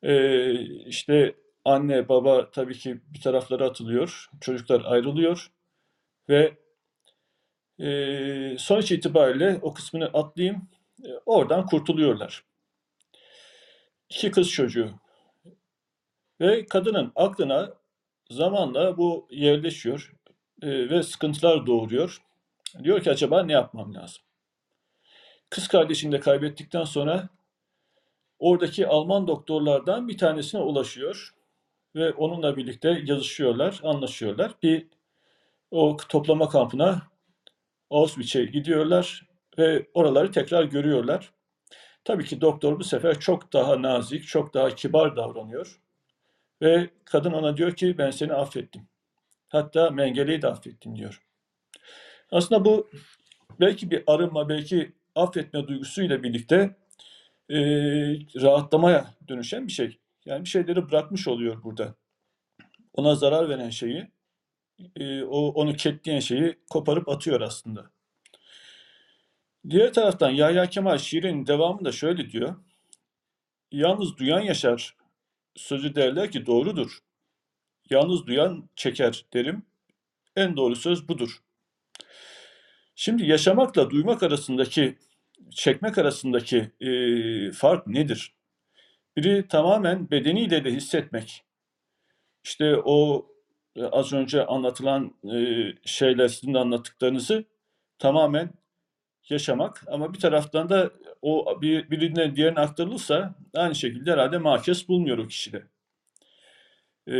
E, işte anne baba tabii ki bir taraflara atılıyor. Çocuklar ayrılıyor ve e, sonuç itibariyle o kısmını atlayayım. E, oradan kurtuluyorlar. İki kız çocuğu. Ve kadının aklına zamanla bu yerleşiyor e, ve sıkıntılar doğuruyor. Diyor ki acaba ne yapmam lazım? Kız kardeşini de kaybettikten sonra oradaki Alman doktorlardan bir tanesine ulaşıyor ve onunla birlikte yazışıyorlar, anlaşıyorlar. Bir o toplama kampına Auschwitz'e gidiyorlar ve oraları tekrar görüyorlar. Tabii ki doktor bu sefer çok daha nazik, çok daha kibar davranıyor. Ve kadın ona diyor ki ben seni affettim. Hatta Mengele'yi de affettim diyor. Aslında bu belki bir arınma, belki affetme duygusuyla birlikte e, rahatlamaya dönüşen bir şey. Yani bir şeyleri bırakmış oluyor burada. Ona zarar veren şeyi, e, o onu ketleyen şeyi koparıp atıyor aslında. Diğer taraftan Yahya Kemal şiirinin devamında şöyle diyor. Yalnız duyan yaşar sözü derler ki doğrudur. Yalnız duyan çeker derim. En doğru söz budur. Şimdi yaşamakla duymak arasındaki, çekmek arasındaki e, fark nedir? Biri tamamen bedeniyle de hissetmek. İşte o az önce anlatılan e, şeyler, sizin anlattıklarınızı tamamen yaşamak. Ama bir taraftan da o bir, birinden diğerine aktarılırsa aynı şekilde herhalde mahkes bulmuyor o kişide. E,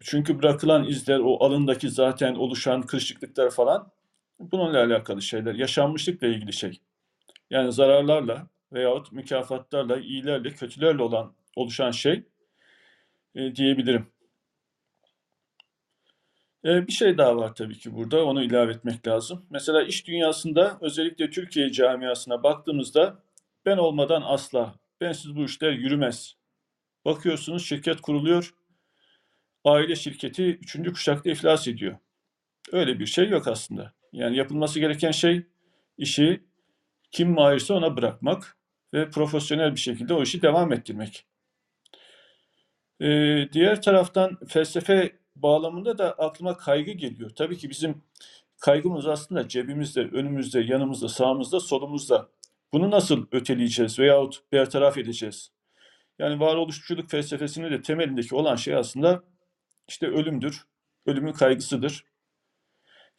çünkü bırakılan izler, o alındaki zaten oluşan kırışıklıklar falan bununla alakalı şeyler. Yaşanmışlıkla ilgili şey. Yani zararlarla veyahut mükafatlarla, iyilerle, kötülerle olan oluşan şey e, diyebilirim. E, bir şey daha var tabii ki burada, onu ilave etmek lazım. Mesela iş dünyasında, özellikle Türkiye camiasına baktığımızda ben olmadan asla, bensiz bu işler yürümez. Bakıyorsunuz şirket kuruluyor, aile şirketi üçüncü kuşakta iflas ediyor. Öyle bir şey yok aslında. Yani yapılması gereken şey işi kim mahirse ona bırakmak ve profesyonel bir şekilde o işi devam ettirmek. Ee, diğer taraftan felsefe bağlamında da aklıma kaygı geliyor. Tabii ki bizim kaygımız aslında cebimizde, önümüzde, yanımızda, sağımızda, solumuzda. Bunu nasıl öteleyeceğiz veyahut bertaraf edeceğiz? Yani varoluşçuluk felsefesinin de temelindeki olan şey aslında işte ölümdür, ölümün kaygısıdır.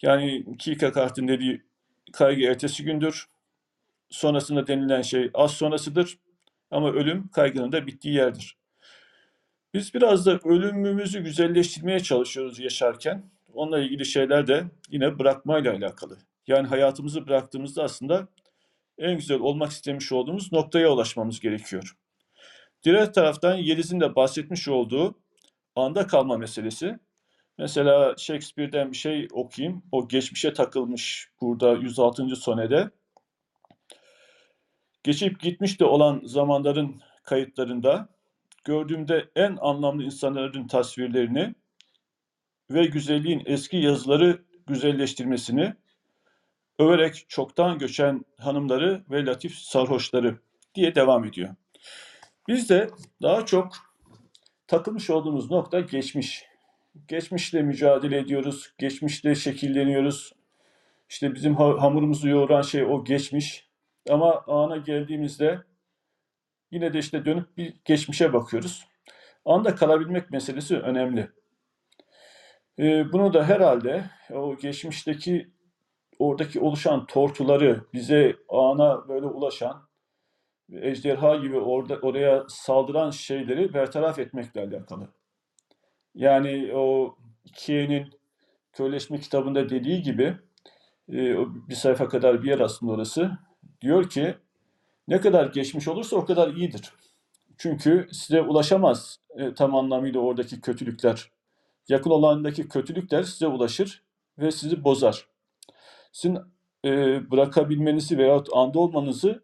Yani Kierkegaard'ın dediği kaygı ertesi gündür. Sonrasında denilen şey az sonrasıdır. Ama ölüm kaygının da bittiği yerdir. Biz biraz da ölümümüzü güzelleştirmeye çalışıyoruz yaşarken. Onunla ilgili şeyler de yine bırakmayla alakalı. Yani hayatımızı bıraktığımızda aslında en güzel olmak istemiş olduğumuz noktaya ulaşmamız gerekiyor. Diğer taraftan Yeliz'in de bahsetmiş olduğu anda kalma meselesi. Mesela Shakespeare'den bir şey okuyayım. O geçmişe takılmış burada 106. sonede. Geçip gitmiş de olan zamanların kayıtlarında gördüğümde en anlamlı insanların tasvirlerini ve güzelliğin eski yazıları güzelleştirmesini, överek çoktan göçen hanımları ve latif sarhoşları diye devam ediyor. Biz de daha çok takılmış olduğumuz nokta geçmiş. Geçmişle mücadele ediyoruz, geçmişle şekilleniyoruz. İşte bizim hamurumuzu yoğuran şey o geçmiş. Ama ana geldiğimizde yine de işte dönüp bir geçmişe bakıyoruz. Anda kalabilmek meselesi önemli. Ee, bunu da herhalde o geçmişteki oradaki oluşan tortuları bize ana böyle ulaşan ejderha gibi orada oraya saldıran şeyleri bertaraf etmekle alakalı. Yani o Kiye'nin Köyleşme kitabında dediği gibi e, bir sayfa kadar bir yer aslında orası. Diyor ki ne kadar geçmiş olursa o kadar iyidir. Çünkü size ulaşamaz e, tam anlamıyla oradaki kötülükler. Yakın olandaki kötülükler size ulaşır ve sizi bozar. Sizin e, bırakabilmenizi veyahut anda olmanızı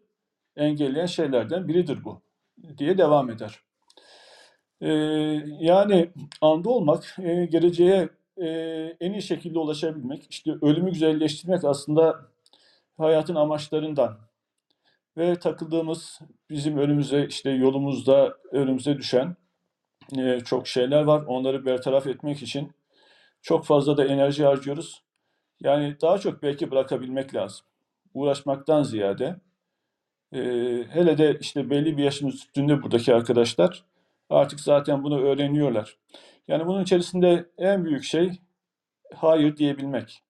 engelleyen şeylerden biridir bu diye devam eder. Ee, yani anda olmak, e, geleceğe e, en iyi şekilde ulaşabilmek, işte ölümü güzelleştirmek aslında hayatın amaçlarından ve takıldığımız bizim önümüze işte yolumuzda önümüze düşen e, çok şeyler var. Onları bertaraf etmek için çok fazla da enerji harcıyoruz. Yani daha çok belki bırakabilmek lazım. Uğraşmaktan ziyade Eee, hele de işte belli bir yaşın üstünde buradaki arkadaşlar artık zaten bunu öğreniyorlar. Yani bunun içerisinde en büyük şey hayır diyebilmek.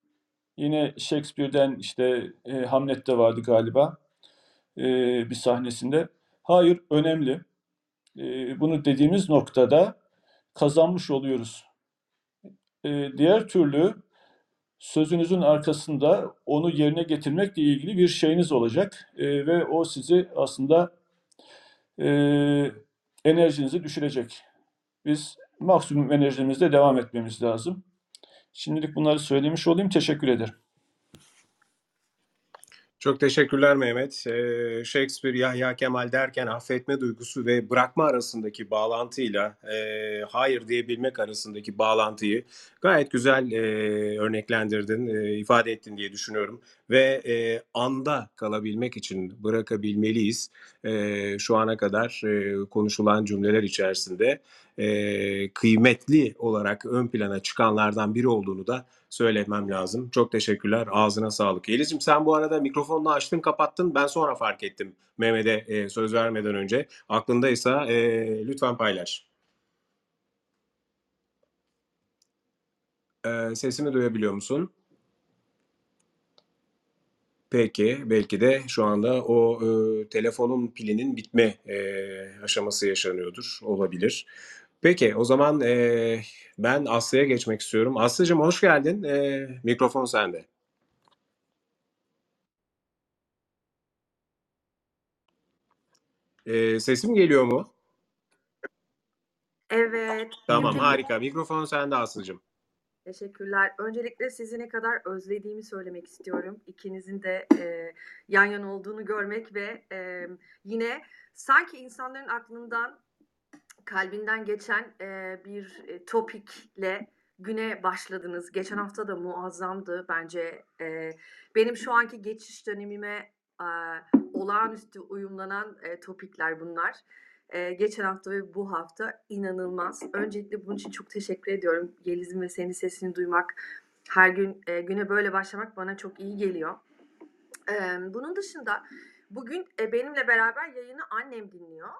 Yine Shakespeare'den işte e, Hamlet'te vardı galiba e, bir sahnesinde. Hayır önemli. E, bunu dediğimiz noktada kazanmış oluyoruz. E, diğer türlü sözünüzün arkasında onu yerine getirmekle ilgili bir şeyiniz olacak E, ve o sizi aslında e, enerjinizi düşürecek. Biz maksimum enerjimizde devam etmemiz lazım. Şimdilik bunları söylemiş olayım. Teşekkür ederim. Çok teşekkürler Mehmet. Ee, Shakespeare Yahya Kemal derken affetme duygusu ve bırakma arasındaki bağlantıyla e, hayır diyebilmek arasındaki bağlantıyı gayet güzel e, örneklendirdin, e, ifade ettin diye düşünüyorum. Ve e, anda kalabilmek için bırakabilmeliyiz. E, şu ana kadar e, konuşulan cümleler içerisinde e, kıymetli olarak ön plana çıkanlardan biri olduğunu da söylemem lazım. Çok teşekkürler. Ağzına sağlık. Yeliz'ciğim sen bu arada mikrofonunu açtın kapattın. Ben sonra fark ettim Mehmet'e e, söz vermeden önce. Aklındaysa e, lütfen paylaş. E, sesimi duyabiliyor musun? Peki, belki de şu anda o e, telefonun pilinin bitme e, aşaması yaşanıyordur, olabilir. Peki, o zaman e, ben Aslı'ya geçmek istiyorum. Aslı'cığım hoş geldin. E, mikrofon sende. E, sesim geliyor mu? Evet. Tamam, harika. Mikrofon sende Aslı'cığım. Teşekkürler. Öncelikle sizi ne kadar özlediğimi söylemek istiyorum. İkinizin de e, yan yana olduğunu görmek ve e, yine sanki insanların aklından, kalbinden geçen e, bir e, topikle güne başladınız. Geçen hafta da muazzamdı bence. E, benim şu anki geçiş dönemime e, olağanüstü uyumlanan e, topikler bunlar. Ee, geçen hafta ve bu hafta inanılmaz. Öncelikle bunun için çok teşekkür ediyorum. Yeliz'in ve senin sesini duymak, her gün e, güne böyle başlamak bana çok iyi geliyor. Ee, bunun dışında bugün e, benimle beraber yayını annem dinliyor.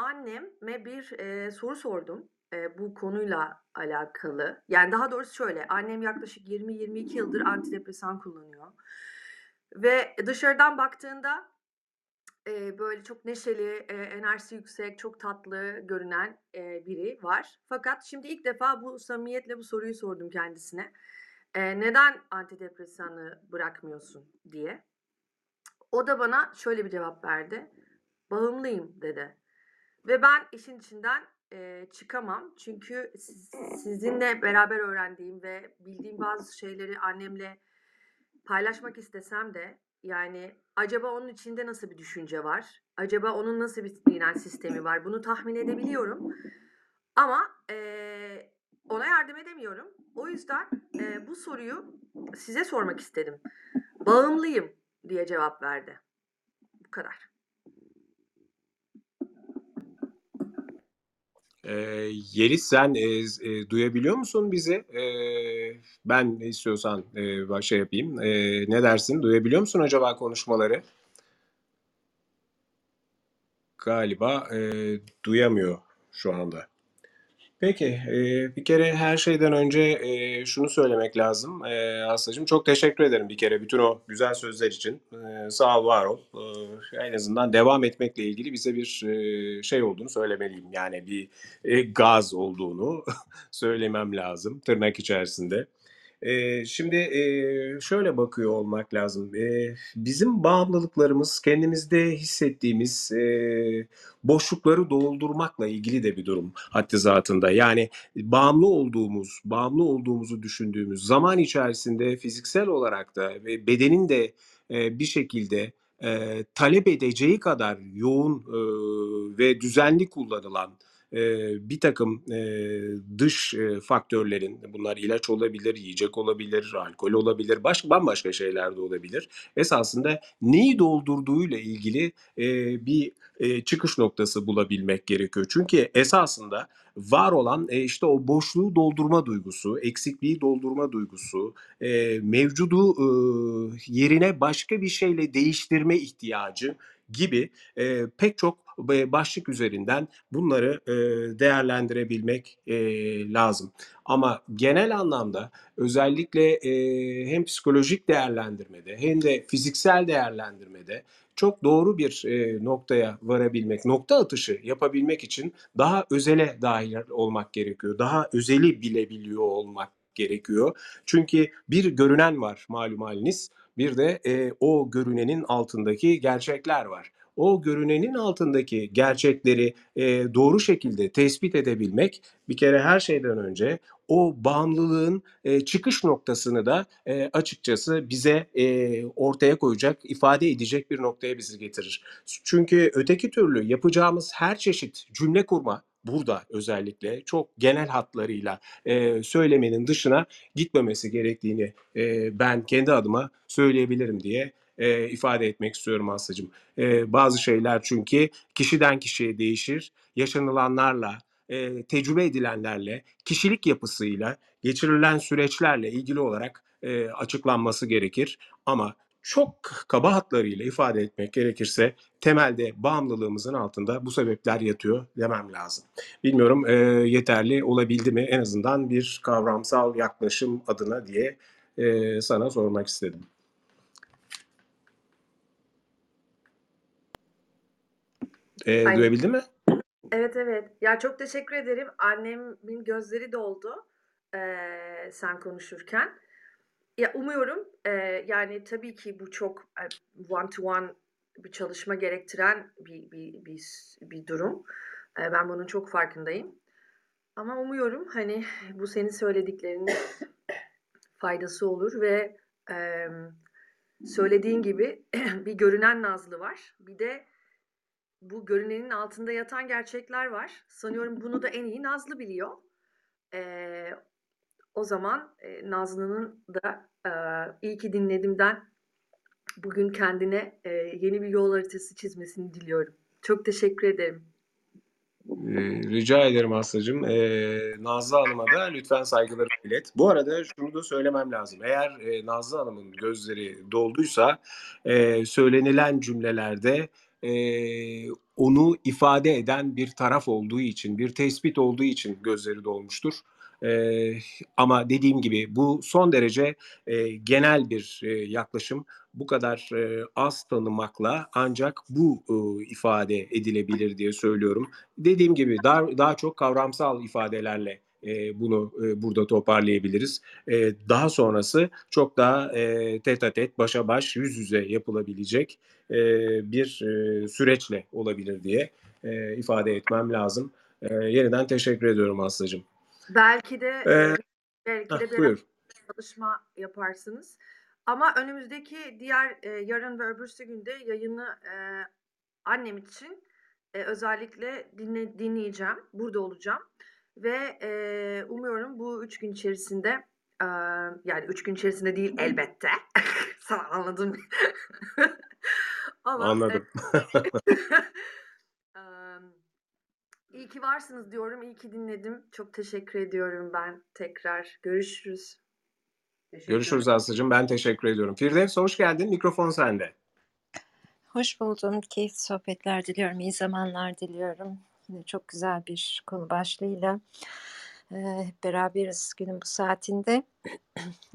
Anneme bir e, soru sordum e, bu konuyla alakalı. Yani daha doğrusu şöyle, annem yaklaşık 20-22 yıldır antidepresan kullanıyor. Ve dışarıdan baktığında e, böyle çok neşeli, e, enerjisi yüksek, çok tatlı görünen e, biri var. Fakat şimdi ilk defa bu samimiyetle bu soruyu sordum kendisine. E, neden antidepresanı bırakmıyorsun diye. O da bana şöyle bir cevap verdi. Bağımlıyım dedi. Ve ben işin içinden e, çıkamam. Çünkü siz, sizinle beraber öğrendiğim ve bildiğim bazı şeyleri annemle paylaşmak istesem de yani acaba onun içinde nasıl bir düşünce var? Acaba onun nasıl bir inanç sistemi var? Bunu tahmin edebiliyorum. Ama eee, ona yardım edemiyorum. O yüzden eee, bu soruyu size sormak istedim. Bağımlıyım diye cevap verdi. Bu kadar. E, Yeliz sen e, e, duyabiliyor musun bizi? E, ben istiyorsan e, şey yapayım. E, ne dersin? Duyabiliyor musun acaba konuşmaları? Galiba e, duyamıyor şu anda. Peki, e, bir kere her şeyden önce e, şunu söylemek lazım. E, Aslı'cığım çok teşekkür ederim bir kere bütün o güzel sözler için. E, sağ ol, var ol. E, en azından devam etmekle ilgili bize bir e, şey olduğunu söylemeliyim. Yani bir e, gaz olduğunu söylemem lazım tırnak içerisinde. E, şimdi e, şöyle bakıyor olmak lazım. E, bizim bağımlılıklarımız kendimizde hissettiğimiz e, boşlukları doldurmakla ilgili de bir durum haddi zatında. Yani bağımlı olduğumuz, bağımlı olduğumuzu düşündüğümüz zaman içerisinde fiziksel olarak da ve bedenin de e, bir şekilde e, talep edeceği kadar yoğun e, ve düzenli kullanılan bir takım dış faktörlerin, bunlar ilaç olabilir, yiyecek olabilir, alkol olabilir, başka bambaşka şeyler de olabilir. Esasında neyi doldurduğuyla ilgili bir çıkış noktası bulabilmek gerekiyor. Çünkü esasında var olan e, işte o boşluğu doldurma duygusu, eksikliği doldurma duygusu, mevcudu yerine başka bir şeyle değiştirme ihtiyacı gibi pek çok başlık üzerinden bunları değerlendirebilmek lazım. Ama genel anlamda özellikle hem psikolojik değerlendirmede hem de fiziksel değerlendirmede çok doğru bir noktaya varabilmek, nokta atışı yapabilmek için daha özele dahil olmak gerekiyor. Daha özeli bilebiliyor olmak gerekiyor. Çünkü bir görünen var malum haliniz. Bir de e, o görünenin altındaki gerçekler var. O görünenin altındaki gerçekleri e, doğru şekilde tespit edebilmek bir kere her şeyden önce o bağımlılığın e, çıkış noktasını da e, açıkçası bize e, ortaya koyacak, ifade edecek bir noktaya bizi getirir. Çünkü öteki türlü yapacağımız her çeşit cümle kurma, burada özellikle çok genel hatlarıyla e, söylemenin dışına gitmemesi gerektiğini e, ben kendi adıma söyleyebilirim diye e, ifade etmek istiyorum Aslı'cığım. E, bazı şeyler çünkü kişiden kişiye değişir, yaşanılanlarla, e, tecrübe edilenlerle, kişilik yapısıyla, geçirilen süreçlerle ilgili olarak e, açıklanması gerekir. Ama çok kaba hatlarıyla ifade etmek gerekirse temelde bağımlılığımızın altında bu sebepler yatıyor demem lazım. Bilmiyorum e, yeterli olabildi mi en azından bir kavramsal yaklaşım adına diye e, sana sormak istedim. E, Aynen. duyabildin mi? Evet evet. Ya çok teşekkür ederim. Annemin gözleri doldu eee, sen konuşurken. Ya umuyorum eee, yani tabii ki bu çok e, one to one bir çalışma gerektiren bir bir bir, bir durum. E, ben bunun çok farkındayım. Ama umuyorum hani bu senin söylediklerinin faydası olur ve eee, söylediğin gibi bir görünen Nazlı var. Bir de bu görünenin altında yatan gerçekler var. Sanıyorum bunu da en iyi Nazlı biliyor. Ee, o zaman e, Nazlı'nın da e, iyi ki dinledimden bugün kendine e, yeni bir yol haritası çizmesini diliyorum. Çok teşekkür ederim. Ee, Rica ederim Aslı'cığım. Ee, Nazlı Hanım'a da lütfen saygılarımı ilet. Bu arada şunu da söylemem lazım. Eğer e, Nazlı Hanım'ın gözleri dolduysa e, söylenilen cümlelerde e, onu ifade eden bir taraf olduğu için, bir tespit olduğu için gözleri dolmuştur. E, ama dediğim gibi bu son derece e, genel bir e, yaklaşım. Bu kadar e, az tanımakla ancak bu e, ifade edilebilir diye söylüyorum dediğim gibi daha, daha çok kavramsal ifadelerle e, bunu e, burada toparlayabiliriz. E, daha sonrası çok daha e, tet a tet, başa baş, yüz yüze yapılabilecek e, bir e, süreçle olabilir diye e, ifade etmem lazım. E, yeniden teşekkür ediyorum Aslı'cığım. Belki de Ee, belki Heh, de buyur. bir çalışma yaparsınız. Ama önümüzdeki diğer e, yarın ve öbürsü günde yayını e, annem için e, özellikle dinle, dinleyeceğim. Burada olacağım. Ve e, umuyorum bu üç gün içerisinde e, yani üç gün içerisinde değil elbette. Sana anladım. Ama Anladım. e, iyi ki varsınız diyorum. İyi ki dinledim. Çok teşekkür ediyorum ben tekrar. Görüşürüz. Görüşürüz Aslı'cığım. Ben teşekkür ediyorum. Firdevs hoş geldin. Mikrofon sende. Hoş buldum. Keyifli sohbetler diliyorum. İyi zamanlar diliyorum. Çok güzel bir konu başlığıyla e, hep beraberiz günün bu saatinde.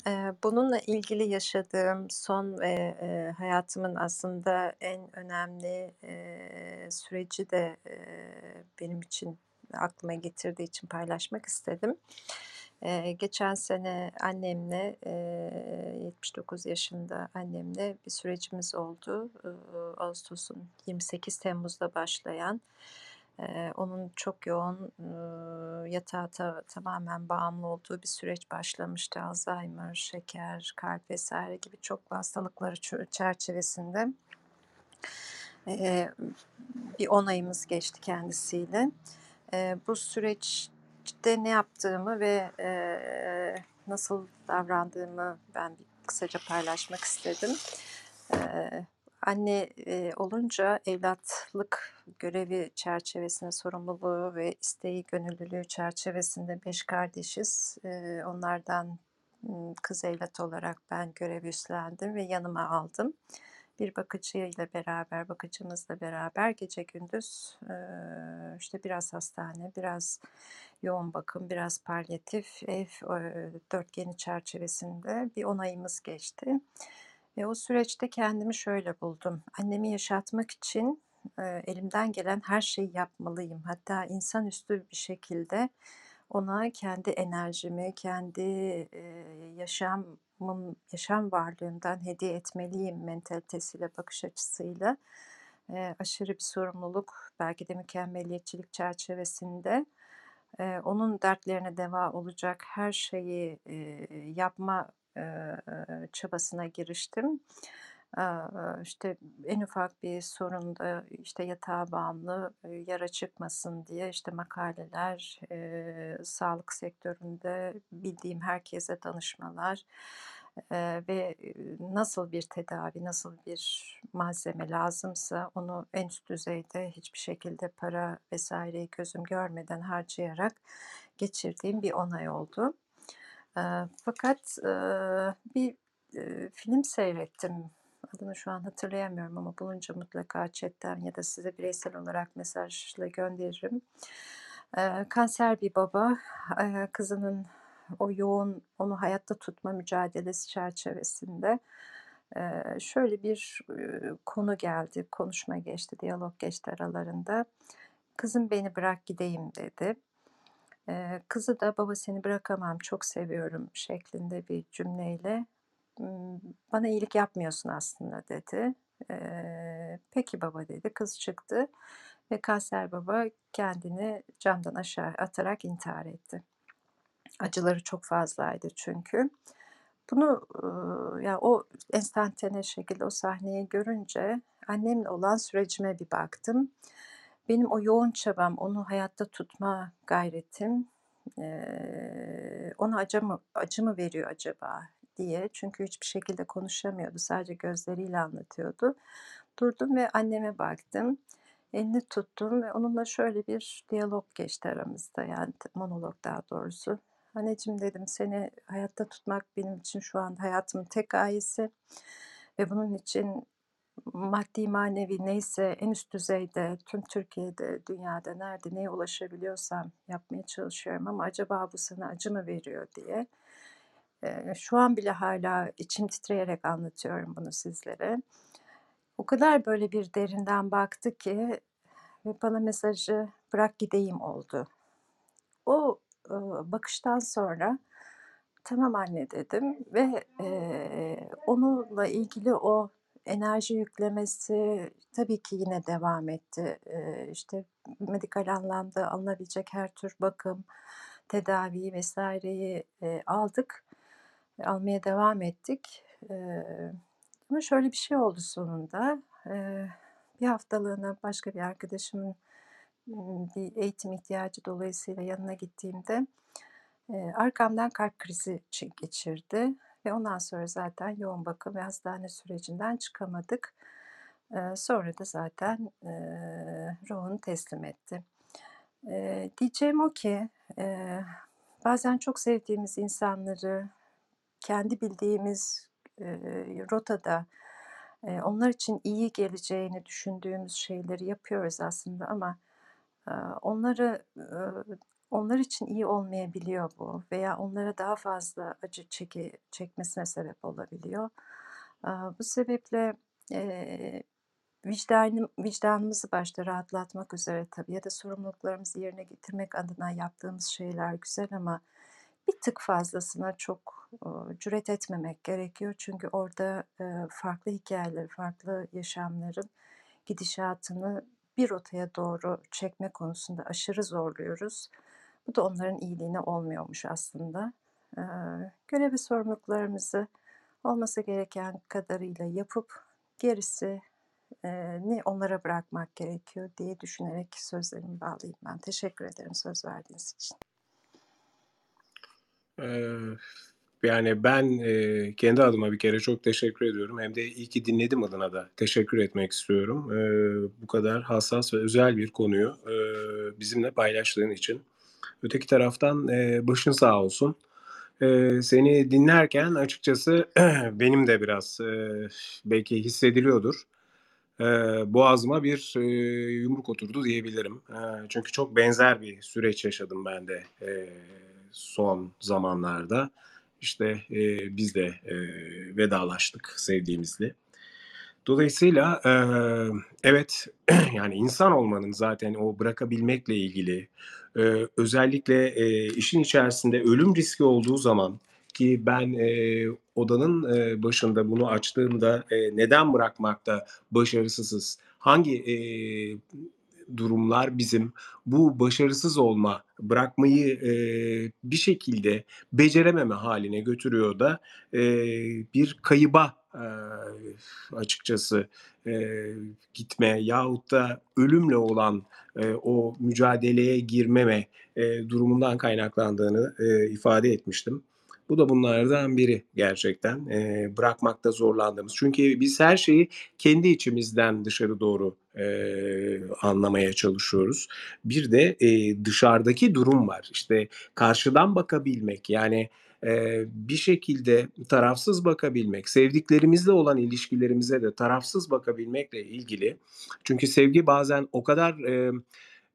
E, bununla ilgili yaşadığım son ve e, hayatımın aslında en önemli e, süreci de e, benim için aklıma getirdiği için paylaşmak istedim. Ee, geçen sene annemle, eee, 79 yaşında annemle bir sürecimiz oldu. Iıı, ağustosun 28 Temmuz'da başlayan, eee, onun çok yoğun, ııı, yatağa ta tamamen bağımlı olduğu bir süreç başlamıştı. Alzheimer, şeker, kalp vs. gibi çok hastalıkları çerçevesinde. Eee, bir 10 ayımız geçti kendisiyle. Eee, bu süreçte ne yaptığımı ve, eee, nasıl davrandığımı ben kısaca paylaşmak istedim. Eee, anne, eee, olunca evlatlık görevi çerçevesinde, sorumluluğu ve isteği, gönüllülüğü çerçevesinde 5 kardeşiz. Eee, onlardan, kız evlat olarak ben görev üstlendim ve yanıma aldım. bir bakıcıyla beraber, bakıcımızla beraber gece gündüz eee, işte biraz hastane, biraz yoğun bakım, biraz palyatif ev eee, dörtgeni çerçevesinde bir onayımız geçti. Ve o süreçte kendimi şöyle buldum. Annemi yaşatmak için eee, elimden gelen her şeyi yapmalıyım. Hatta insanüstü bir şekilde ona kendi enerjimi, kendi eee, yaşamım, yaşam varlığımdan hediye etmeliyim mentalitesiyle, bakış açısıyla eee, aşırı bir sorumluluk, belki de mükemmeliyetçilik çerçevesinde eee, onun dertlerine deva olacak her şeyi eee, yapma çabasına giriştim. İşte en ufak bir sorunda işte yatağa bağımlı, yara çıkmasın diye işte makaleler, sağlık sektöründe bildiğim herkese danışmalar ve nasıl bir tedavi, nasıl bir malzeme lazımsa onu en üst düzeyde hiçbir şekilde para vesaireyi gözüm görmeden harcayarak geçirdiğim bir onay oldu. Fakat bir film seyrettim. Adını şu an hatırlayamıyorum ama bulunca mutlaka chatten ya da size bireysel olarak mesajla gönderirim. Kanser bir baba, kızının o yoğun, onu hayatta tutma mücadelesi çerçevesinde şöyle bir konu geldi, konuşma geçti, diyalog geçti aralarında. Kızım beni bırak gideyim dedi. Kızı da baba seni bırakamam, çok seviyorum şeklinde bir cümleyle "Imm, bana iyilik yapmıyorsun aslında dedi. Peki baba dedi. Kız çıktı ve kanser baba kendini camdan aşağı atarak intihar etti. Acıları çok fazlaydı çünkü. Bunu ya o enstantane şekilde o sahneyi görünce annemle olan sürecime bir baktım. Benim o yoğun çabam, onu hayatta tutma gayretim, eee, ona acı mı acı mı veriyor acaba diye. Çünkü hiçbir şekilde konuşamıyordu. Sadece gözleriyle anlatıyordu. Durdum ve anneme baktım. Elini tuttum ve onunla şöyle bir diyalog geçti aramızda. Yani monolog daha doğrusu. "Anneciğim" dedim, "seni hayatta tutmak benim için şu anda hayatımın tek gayesi ve bunun için maddi manevi neyse en üst düzeyde tüm Türkiye'de, dünyada nerede neye ulaşabiliyorsam yapmaya çalışıyorum ama acaba bu sana acı mı veriyor diye. Şu an bile hâlâ içim titreyerek anlatıyorum bunu sizlere. O kadar böyle bir derinden baktı ki ve bana mesajı "Bırak gideyim." oldu. O, bakıştan sonra "Tamam anne." dedim ve, eee, onunla ilgili o enerji yüklemesi tabii ki yine devam etti. Eee, işte medikal anlamda alınabilecek her tür bakım, tedaviyi eee, aldık. Almaya devam ettik. Ama şöyle bir şey oldu sonunda. Eee, bir haftalığına başka bir arkadaşımın, bir eğitim ihtiyacı dolayısıyla yanına gittiğimde, arkamdan kalp krizi çi geçirdi ve ondan sonra zaten yoğun bakım ve hastane sürecinden çıkamadık. Sonra da zaten, eee, ruhunu teslim etti. Eee, diyeceğim o ki, bazen çok sevdiğimiz insanları kendi bildiğimiz, rotada, onlar için iyi geleceğini düşündüğümüz şeyleri yapıyoruz aslında ama, onları, onlar için iyi olmayabiliyor bu veya onlara daha fazla acı çeki çekmesine sebep olabiliyor. Bu sebeple, vicdanım vicdanımızı başta rahatlatmak üzere tabii ya da sorumluluklarımızı yerine getirmek adına yaptığımız şeyler güzel ama bir tık fazlasına çok, cüret etmemek gerekiyor. Çünkü orada, farklı hikâyeleri, farklı yaşamların gidişatını bir rotaya doğru çekme konusunda aşırı zorluyoruz. Bu da onların iyiliğine olmuyormuş aslında. Eee, görev ve sorumluluklarımızı olması gereken kadarıyla yapıp gerisi ni onlara bırakmak gerekiyor diye düşünerek sözlerimi bağlayayım ben. Teşekkür ederim söz verdiğiniz için. Eee, yani ben, eee, kendi adıma bir kere çok teşekkür ediyorum. Hem de iyi ki dinledim adına da teşekkür etmek istiyorum. Eee, bu kadar hassas ve özel bir konuyu, eee, bizimle paylaştığın için. Öteki taraftan, eee, başın sağ olsun. Eee, seni dinlerken açıkçası benim de biraz, eee, belki hissediliyordur. Eee, boğazıma bir, eee, yumruk oturdu diyebilirim. Eee, çünkü çok benzer bir süreç yaşadım ben de, eee, son zamanlarda. İşte, eee, biz de, eee, vedalaştık sevdiğimizle. Dolayısıyla, eee, evet, yani insan olmanın zaten o bırakabilmekle ilgili, eee, özellikle, eee, işin içerisinde ölüm riski olduğu zaman ki ben, eee, odanın, eee, başında bunu açtığımda, eee, neden bırakmakta başarısızız, hangi, eee, durumlar bizim bu başarısız olma, bırakmayı, eee, bir şekilde becerememe hâline götürüyor da, eee, bir kayıba, eee, açıkçası, eee, gitme yahut da ölümle olan, eee, o mücadeleye girmeme, eee, durumundan kaynaklandığını, eee, ifade etmiştim. Bu da bunlardan biri gerçekten, eee, bırakmakta zorlandığımız. Çünkü biz her şeyi kendi içimizden dışarı doğru, eee, anlamaya çalışıyoruz. Bir de, eee, dışarıdaki durum var. İşte, karşıdan bakabilmek, yani, bir şekilde tarafsız bakabilmek, sevdiklerimizle olan ilişkilerimize de tarafsız bakabilmekle ilgili. Çünkü sevgi bazen o kadar, emm,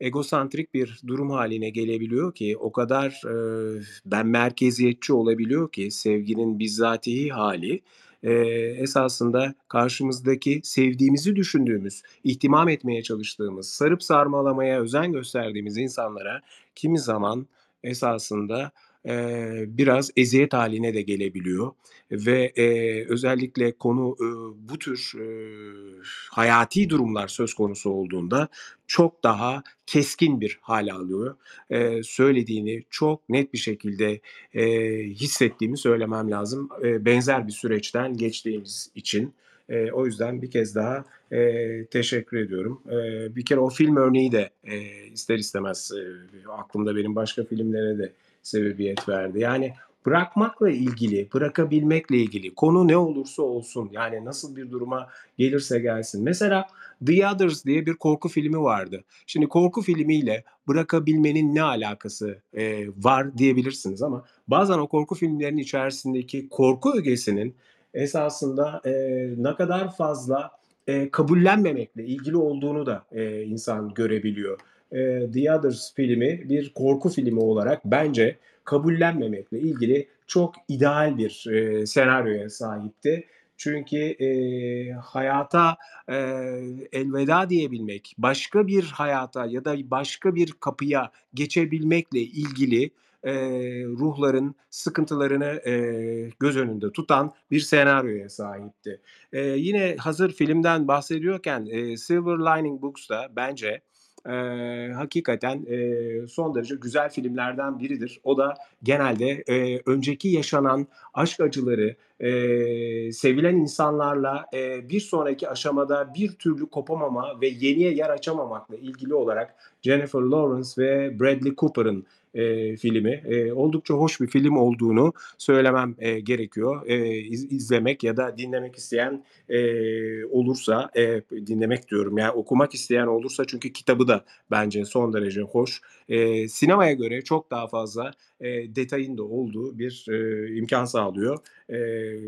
egosantrik bir durum hâline gelebiliyor ki, o kadar, eee, benmerkeziyetçi olabiliyor ki sevginin bizzatihi hâli, eee, esasında karşımızdaki sevdiğimizi düşündüğümüz, ihtimam etmeye çalıştığımız, sarıp sarmalamaya özen gösterdiğimiz insanlara kimi zaman esasında, eee, biraz eziyet hâline de gelebiliyor ve, eee, özellikle konu, ııı, bu tür, ııı, hayati durumlar söz konusu olduğunda çok daha keskin bir hâl alıyor. Eee, söylediğini çok net bir şekilde, eee, hissettiğimi söylemem lazım, eee, benzer bir süreçten geçtiğimiz için. Eee, o yüzden bir kez daha, eee, teşekkür ediyorum. Eee, bir kere o film örneği de, eee, ister istemez, eee, aklımda benim başka filmlere de sebebiyet verdi. Yani bırakmakla ilgili, bırakabilmekle ilgili konu ne olursa olsun, yani nasıl bir duruma gelirse gelsin. Mesela The Others diye bir korku filmi vardı. Şimdi korku filmiyle bırakabilmenin ne alakası, eee, var diyebilirsiniz ama bazen o korku filmlerinin içerisindeki korku ögesinin esasında, eee, ne kadar fazla, eee, kabullenmemekle ilgili olduğunu da, eee, insan görebiliyor. Eee, The Others filmi bir korku filmi olarak bence kabullenmemekle ilgili çok ideal bir, eee, senaryoya sahipti. Çünkü, eee, hayata, eee, elveda diyebilmek, başka bir hayata ya da başka bir kapıya geçebilmekle ilgili, eee, ruhların sıkıntılarını, eee, göz önünde tutan bir senaryoya sahipti. Eee, yine hazır filmden bahsediyorken, eee, Silver Lining Books da bence, eee, hakikaten, eee, son derece güzel filmlerden biridir. O da genelde, eee, önceki yaşanan aşk acıları, eee, sevilen insanlarla, eee, bir sonraki aşamada bir türlü kopamama ve yeniye yer açamamakla ilgili olarak Jennifer Lawrence ve Bradley Cooper'ın, eee, filmi. Eee, oldukça hoş bir film olduğunu söylemem, eee, gerekiyor. Eee, iz izlemek ya da dinlemek isteyen, eee, olursa, eee, dinlemek diyorum ya, okumak isteyen olursa çünkü kitabı da bence son derece hoş. Eee, sinemaya göre çok daha fazla, eee, detayın da olduğu bir, eee, imkân sağlıyor, eee,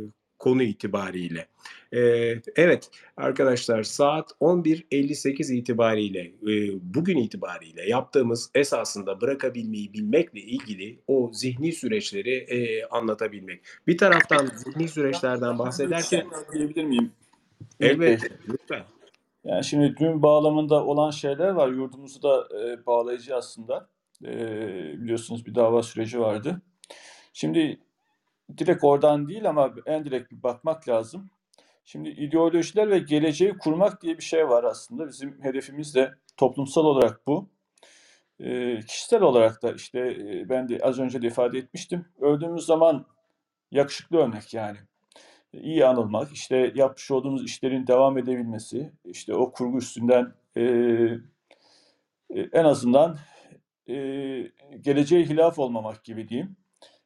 konu itibariyle. Eee, evet, arkadaşlar saat 11.58 itibariyle, eee, bugün itibariyle yaptığımız esasında bırakabilmeyi bilmekle ilgili o zihni süreçleri, eee, anlatabilmek. Bir taraftan zihni süreçlerden bahsederken Diyebilir miyim? Ümit Bey. Elbette, lütfen. Yani şimdi düğün bağlamında olan şeyler var. Yurdumuzu da, eee, bağlayıcı aslında. Eee, biliyorsunuz bir dava süreci vardı. Şimdi direkt oradan değil ama endirekt bir bakmak lazım. Şimdi ideolojiler ve geleceği kurmak diye bir şey var aslında. Bizim hedefimiz de toplumsal olarak bu. Eee, kişisel olarak da işte, eee, ben de az önce de ifade etmiştim. Öldüğümüz zaman yakışıklı ölmek yani. İyi anılmak, işte yapmış olduğumuz işlerin devam edebilmesi, işte o kurgu üstünden, eee, eee, en azından, eee, geleceğe hilaf olmamak gibi diyeyim,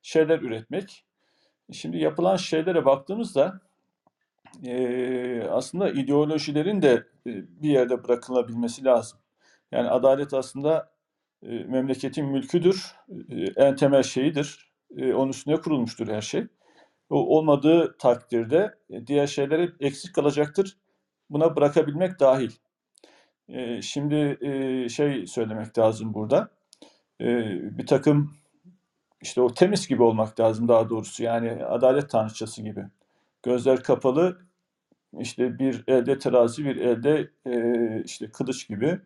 şeyler üretmek. Şimdi yapılan şeylere baktığımızda, eee, aslında ideolojilerin de, eee, bir yerde bırakılabilmesi lazım. Yani adalet aslında, eee, memleketin mülküdür, eee, en temel şeyidir. e, onun üstüne kurulmuştur her şey. O olmadığı takdirde e, diğer şeyler hep eksik kalacaktır. Buna bırakabilmek dahil. E, şimdi e, şey söylemek lazım burada. E, bir takım işte o temiz gibi olmak lazım daha doğrusu. Yani adalet tanrıçası gibi. Gözler kapalı, işte bir elde terazi, bir elde e, işte kılıç gibi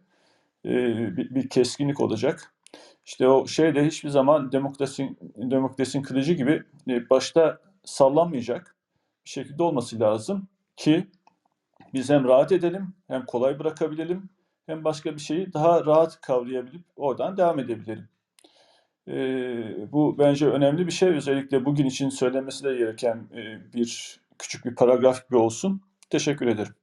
e, bir, keskinlik olacak. İşte o şey de hiçbir zaman demokrasi, demokrasinin kılıcı gibi e, başta sallanmayacak bir şekilde olması lazım ki biz hem rahat edelim, hem kolay bırakabilelim, hem başka bir şeyi daha rahat kavrayabilip oradan devam edebilelim. Ee, bu bence önemli bir şey. Özellikle bugün için söylenmesi de gereken e, bir küçük bir paragraf gibi olsun. Teşekkür ederim.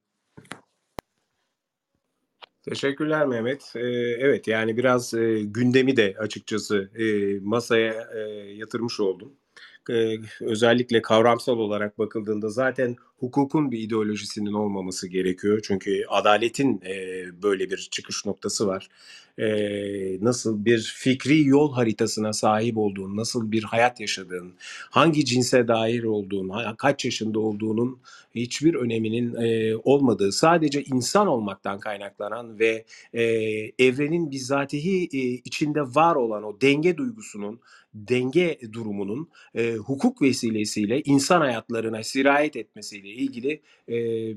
Teşekkürler Mehmet. Ee, evet yani biraz e, gündemi de açıkçası e, masaya e, yatırmış oldum. Ee, özellikle kavramsal olarak bakıldığında zaten hukukun bir ideolojisinin olmaması gerekiyor. Çünkü adaletin e, böyle bir çıkış noktası var. E, nasıl bir fikri yol haritasına sahip olduğun, nasıl bir hayat yaşadığın, hangi cinse dair olduğun, kaç yaşında olduğunun hiçbir öneminin e, olmadığı, sadece insan olmaktan kaynaklanan ve e, evrenin bizatihi e, içinde var olan o denge duygusunun, denge durumunun e, hukuk vesilesiyle insan hayatlarına sirayet etmesiyle ilgili e,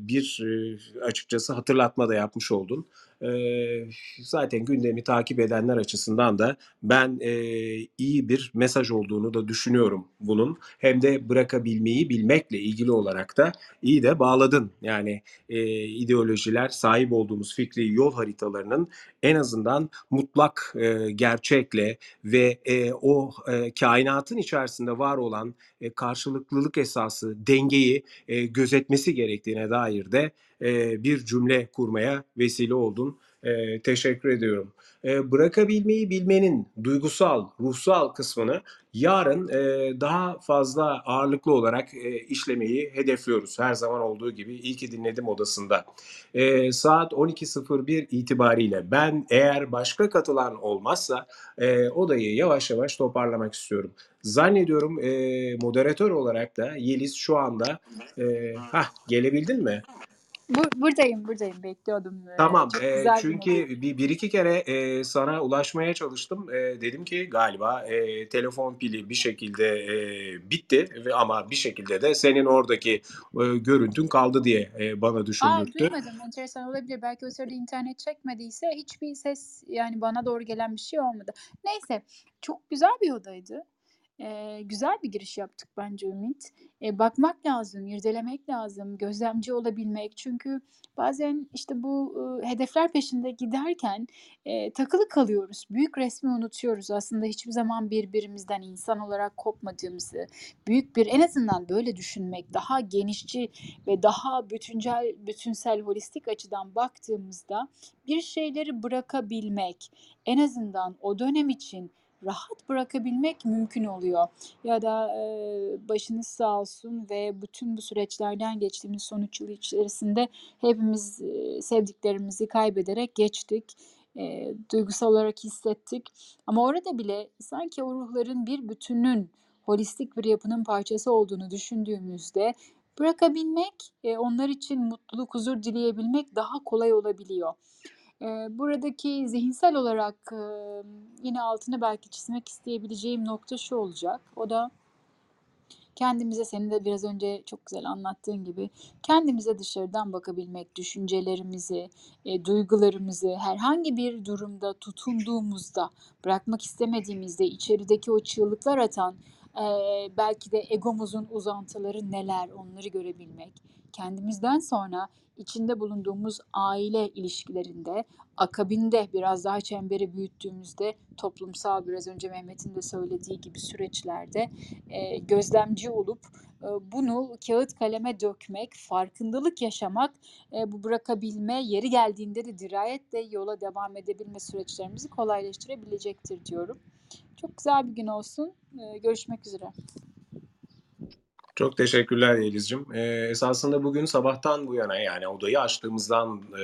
bir e, açıkçası hatırlatma da yapmış oldun. E, zaten gündemi takip edenler açısından da ben e, iyi bir mesaj olduğunu da düşünüyorum bunun. Hem de bırakabilmeyi bilmekle ilgili olarak da iyi de bağladın. Yani e, ideolojiler sahip olduğumuz fikri yol haritalarının en azından mutlak e, gerçekle ve e, o e, kainatın içerisinde var olan e, karşılıklılık esası, dengeyi e, gözetmesi gerektiğine dair de e, bir cümle kurmaya vesile oldun. E, teşekkür ediyorum. E, bırakabilmeyi bilmenin duygusal, ruhsal kısmını yarın e, daha fazla ağırlıklı olarak e, işlemeyi hedefliyoruz. Her zaman olduğu gibi iyi ki dinledim odasında. E, saat 12.01 itibariyle ben eğer başka katılan olmazsa e, odayı yavaş yavaş toparlamak istiyorum. Zannediyorum e, moderatör olarak da Yeliz şu anda e, hah gelebildin mi? Bu, buradayım, buradayım. Bekliyordum. Tamam Çok e, güzel bir çünkü bir, bir iki kere e, sana ulaşmaya çalıştım. E, dedim ki galiba e, telefon pili bir şekilde e, bitti ve ama bir şekilde de senin oradaki e, görüntün kaldı diye e, bana Aa, düşündürttü. duymadım. Enteresan olabilir. Belki o sırada internet çekmediyse hiçbir ses yani bana doğru gelen bir şey olmadı. Neyse, çok güzel bir odaydı. Ee, güzel bir giriş yaptık bence Ümit. Ee, bakmak lazım, irdelemek lazım, gözlemci olabilmek. Çünkü bazen işte bu e, hedefler peşinde giderken e, takılı kalıyoruz. Büyük resmi unutuyoruz. Aslında hiçbir zaman birbirimizden insan olarak kopmadığımızı, büyük bir en azından böyle düşünmek, daha genişçi ve daha bütüncel, bütünsel, holistik açıdan baktığımızda bir şeyleri bırakabilmek, en azından o dönem için rahat bırakabilmek mümkün oluyor. Ya da e, başınız sağ olsun ve bütün bu süreçlerden geçtiğimiz son üç yıl içerisinde hepimiz e, sevdiklerimizi kaybederek geçtik. E, duygusal olarak hissettik. Ama orada bile sanki o ruhların bir bütünün, holistik bir yapının parçası olduğunu düşündüğümüzde bırakabilmek, e, onlar için mutluluk, huzur dileyebilmek daha kolay olabiliyor. Buradaki zihinsel olarak, yine altını belki çizmek isteyebileceğim nokta şu olacak. O da kendimize senin de biraz önce çok güzel anlattığın gibi kendimize dışarıdan bakabilmek, düşüncelerimizi, duygularımızı herhangi bir durumda tutunduğumuzda, bırakmak istemediğimizde içerideki o çığlıklar atan, eee, belki de egomuzun uzantıları neler onları görebilmek. Kendimizden sonra içinde bulunduğumuz aile ilişkilerinde, akabinde biraz daha çemberi büyüttüğümüzde toplumsal biraz önce Mehmet'in de söylediği gibi süreçlerde eee, gözlemci olup eee, bunu kağıt kaleme dökmek, farkındalık yaşamak, eee, bu bırakabilme, yeri geldiğinde de dirayetle yola devam edebilme süreçlerimizi kolaylaştırabilecektir diyorum. Çok güzel bir gün olsun. Eee, görüşmek üzere. Çok teşekkürler Yeliz'cim. Ee, esasında bugün sabahtan bu yana yani odayı açtığımızdan e,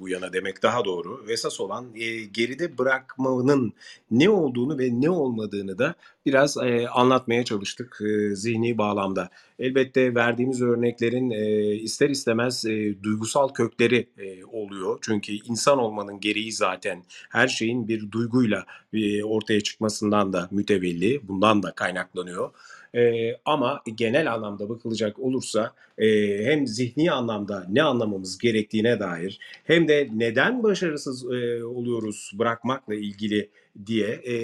bu yana demek daha doğru. Esas olan e, geride bırakmanın ne olduğunu ve ne olmadığını da biraz e, anlatmaya çalıştık e, zihni bağlamda. Elbette verdiğimiz örneklerin e, ister istemez e, duygusal kökleri e, oluyor. Çünkü insan olmanın gereği zaten her şeyin bir duyguyla e, ortaya çıkmasından da mütevelli, bundan da kaynaklanıyor. Ee, ama genel anlamda bakılacak olursa e, hem zihni anlamda ne anlamamız gerektiğine dair hem de neden başarısız e, oluyoruz bırakmakla ilgili diye e,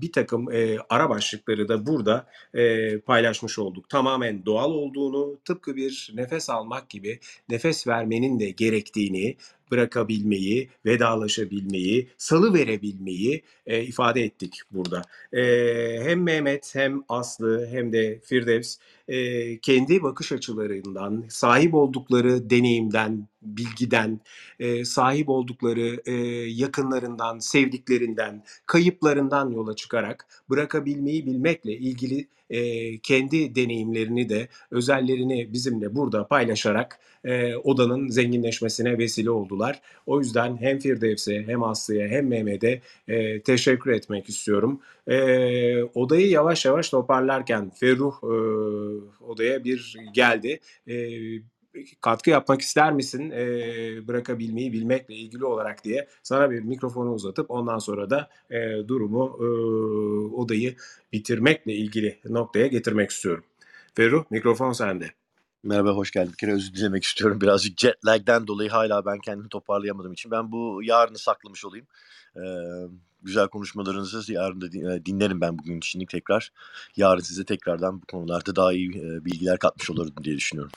bir takım e, ara başlıkları da burada e, paylaşmış olduk. Tamamen doğal olduğunu, tıpkı bir nefes almak gibi nefes vermenin de gerektiğini, bırakabilmeyi, vedalaşabilmeyi, salı verebilmeyi e, ifade ettik burada. E, hem Mehmet hem Aslı hem de Firdevs e, kendi bakış açılarından, sahip oldukları deneyimden, bilgiden, e, sahip oldukları e, yakınlarından, sevdiklerinden, kayıplarından yola çıkarak bırakabilmeyi bilmekle ilgili e, kendi deneyimlerini de özellerini bizimle burada paylaşarak e, odanın zenginleşmesine vesile oldular. O yüzden hem Firdevs'e hem Aslı'ya hem Mehmet'e e, teşekkür etmek istiyorum. E, odayı yavaş yavaş toparlarken Ferruh e, odaya bir geldi. E, katkı yapmak ister misin e, bırakabilmeyi bilmekle ilgili olarak diye sana bir mikrofonu uzatıp ondan sonra da e, durumu e, odayı bitirmekle ilgili noktaya getirmek istiyorum. Ferruh mikrofon sende. Merhaba, hoş geldin. Bir kere özür dilemek istiyorum. Birazcık jet lag'den dolayı hala ben kendimi toparlayamadığım için. Ben bu yarını saklamış olayım. Ee, güzel konuşmalarınızı yarın da e, dinlerim ben bugün için tekrar. Yarın size tekrardan bu konularda daha iyi e, bilgiler katmış olurum diye düşünüyorum.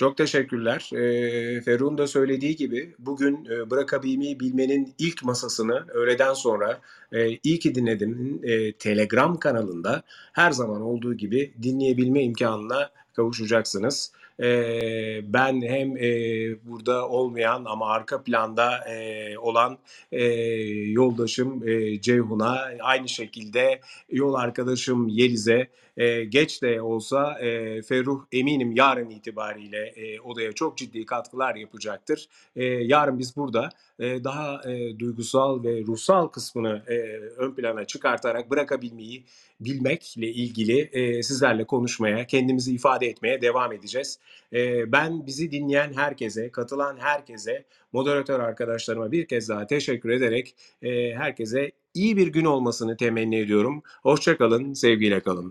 Çok teşekkürler. E, Ferruh'un da söylediği gibi bugün e, bırakabilmeyi bilmenin ilk masasını öğleden sonra e, iyi ki dinledim e, Telegram kanalında her zaman olduğu gibi dinleyebilme imkanına kavuşacaksınız. E, ben hem e, burada olmayan ama arka planda e, olan e, yoldaşım e, Ceyhun'a aynı şekilde yol arkadaşım Yeliz'e e, geç de olsa e, Ferruh eminim yarın itibariyle e, odaya çok ciddi katkılar yapacaktır. E, yarın biz burada e, daha e, duygusal ve ruhsal kısmını e, ön plana çıkartarak bırakabilmeyi bilmekle ilgili e, sizlerle konuşmaya, kendimizi ifade etmeye devam edeceğiz. E, ben bizi dinleyen herkese, katılan herkese, moderatör arkadaşlarıma bir kez daha teşekkür ederek e, herkese iyi bir gün olmasını temenni ediyorum. Hoşçakalın, sevgiyle kalın.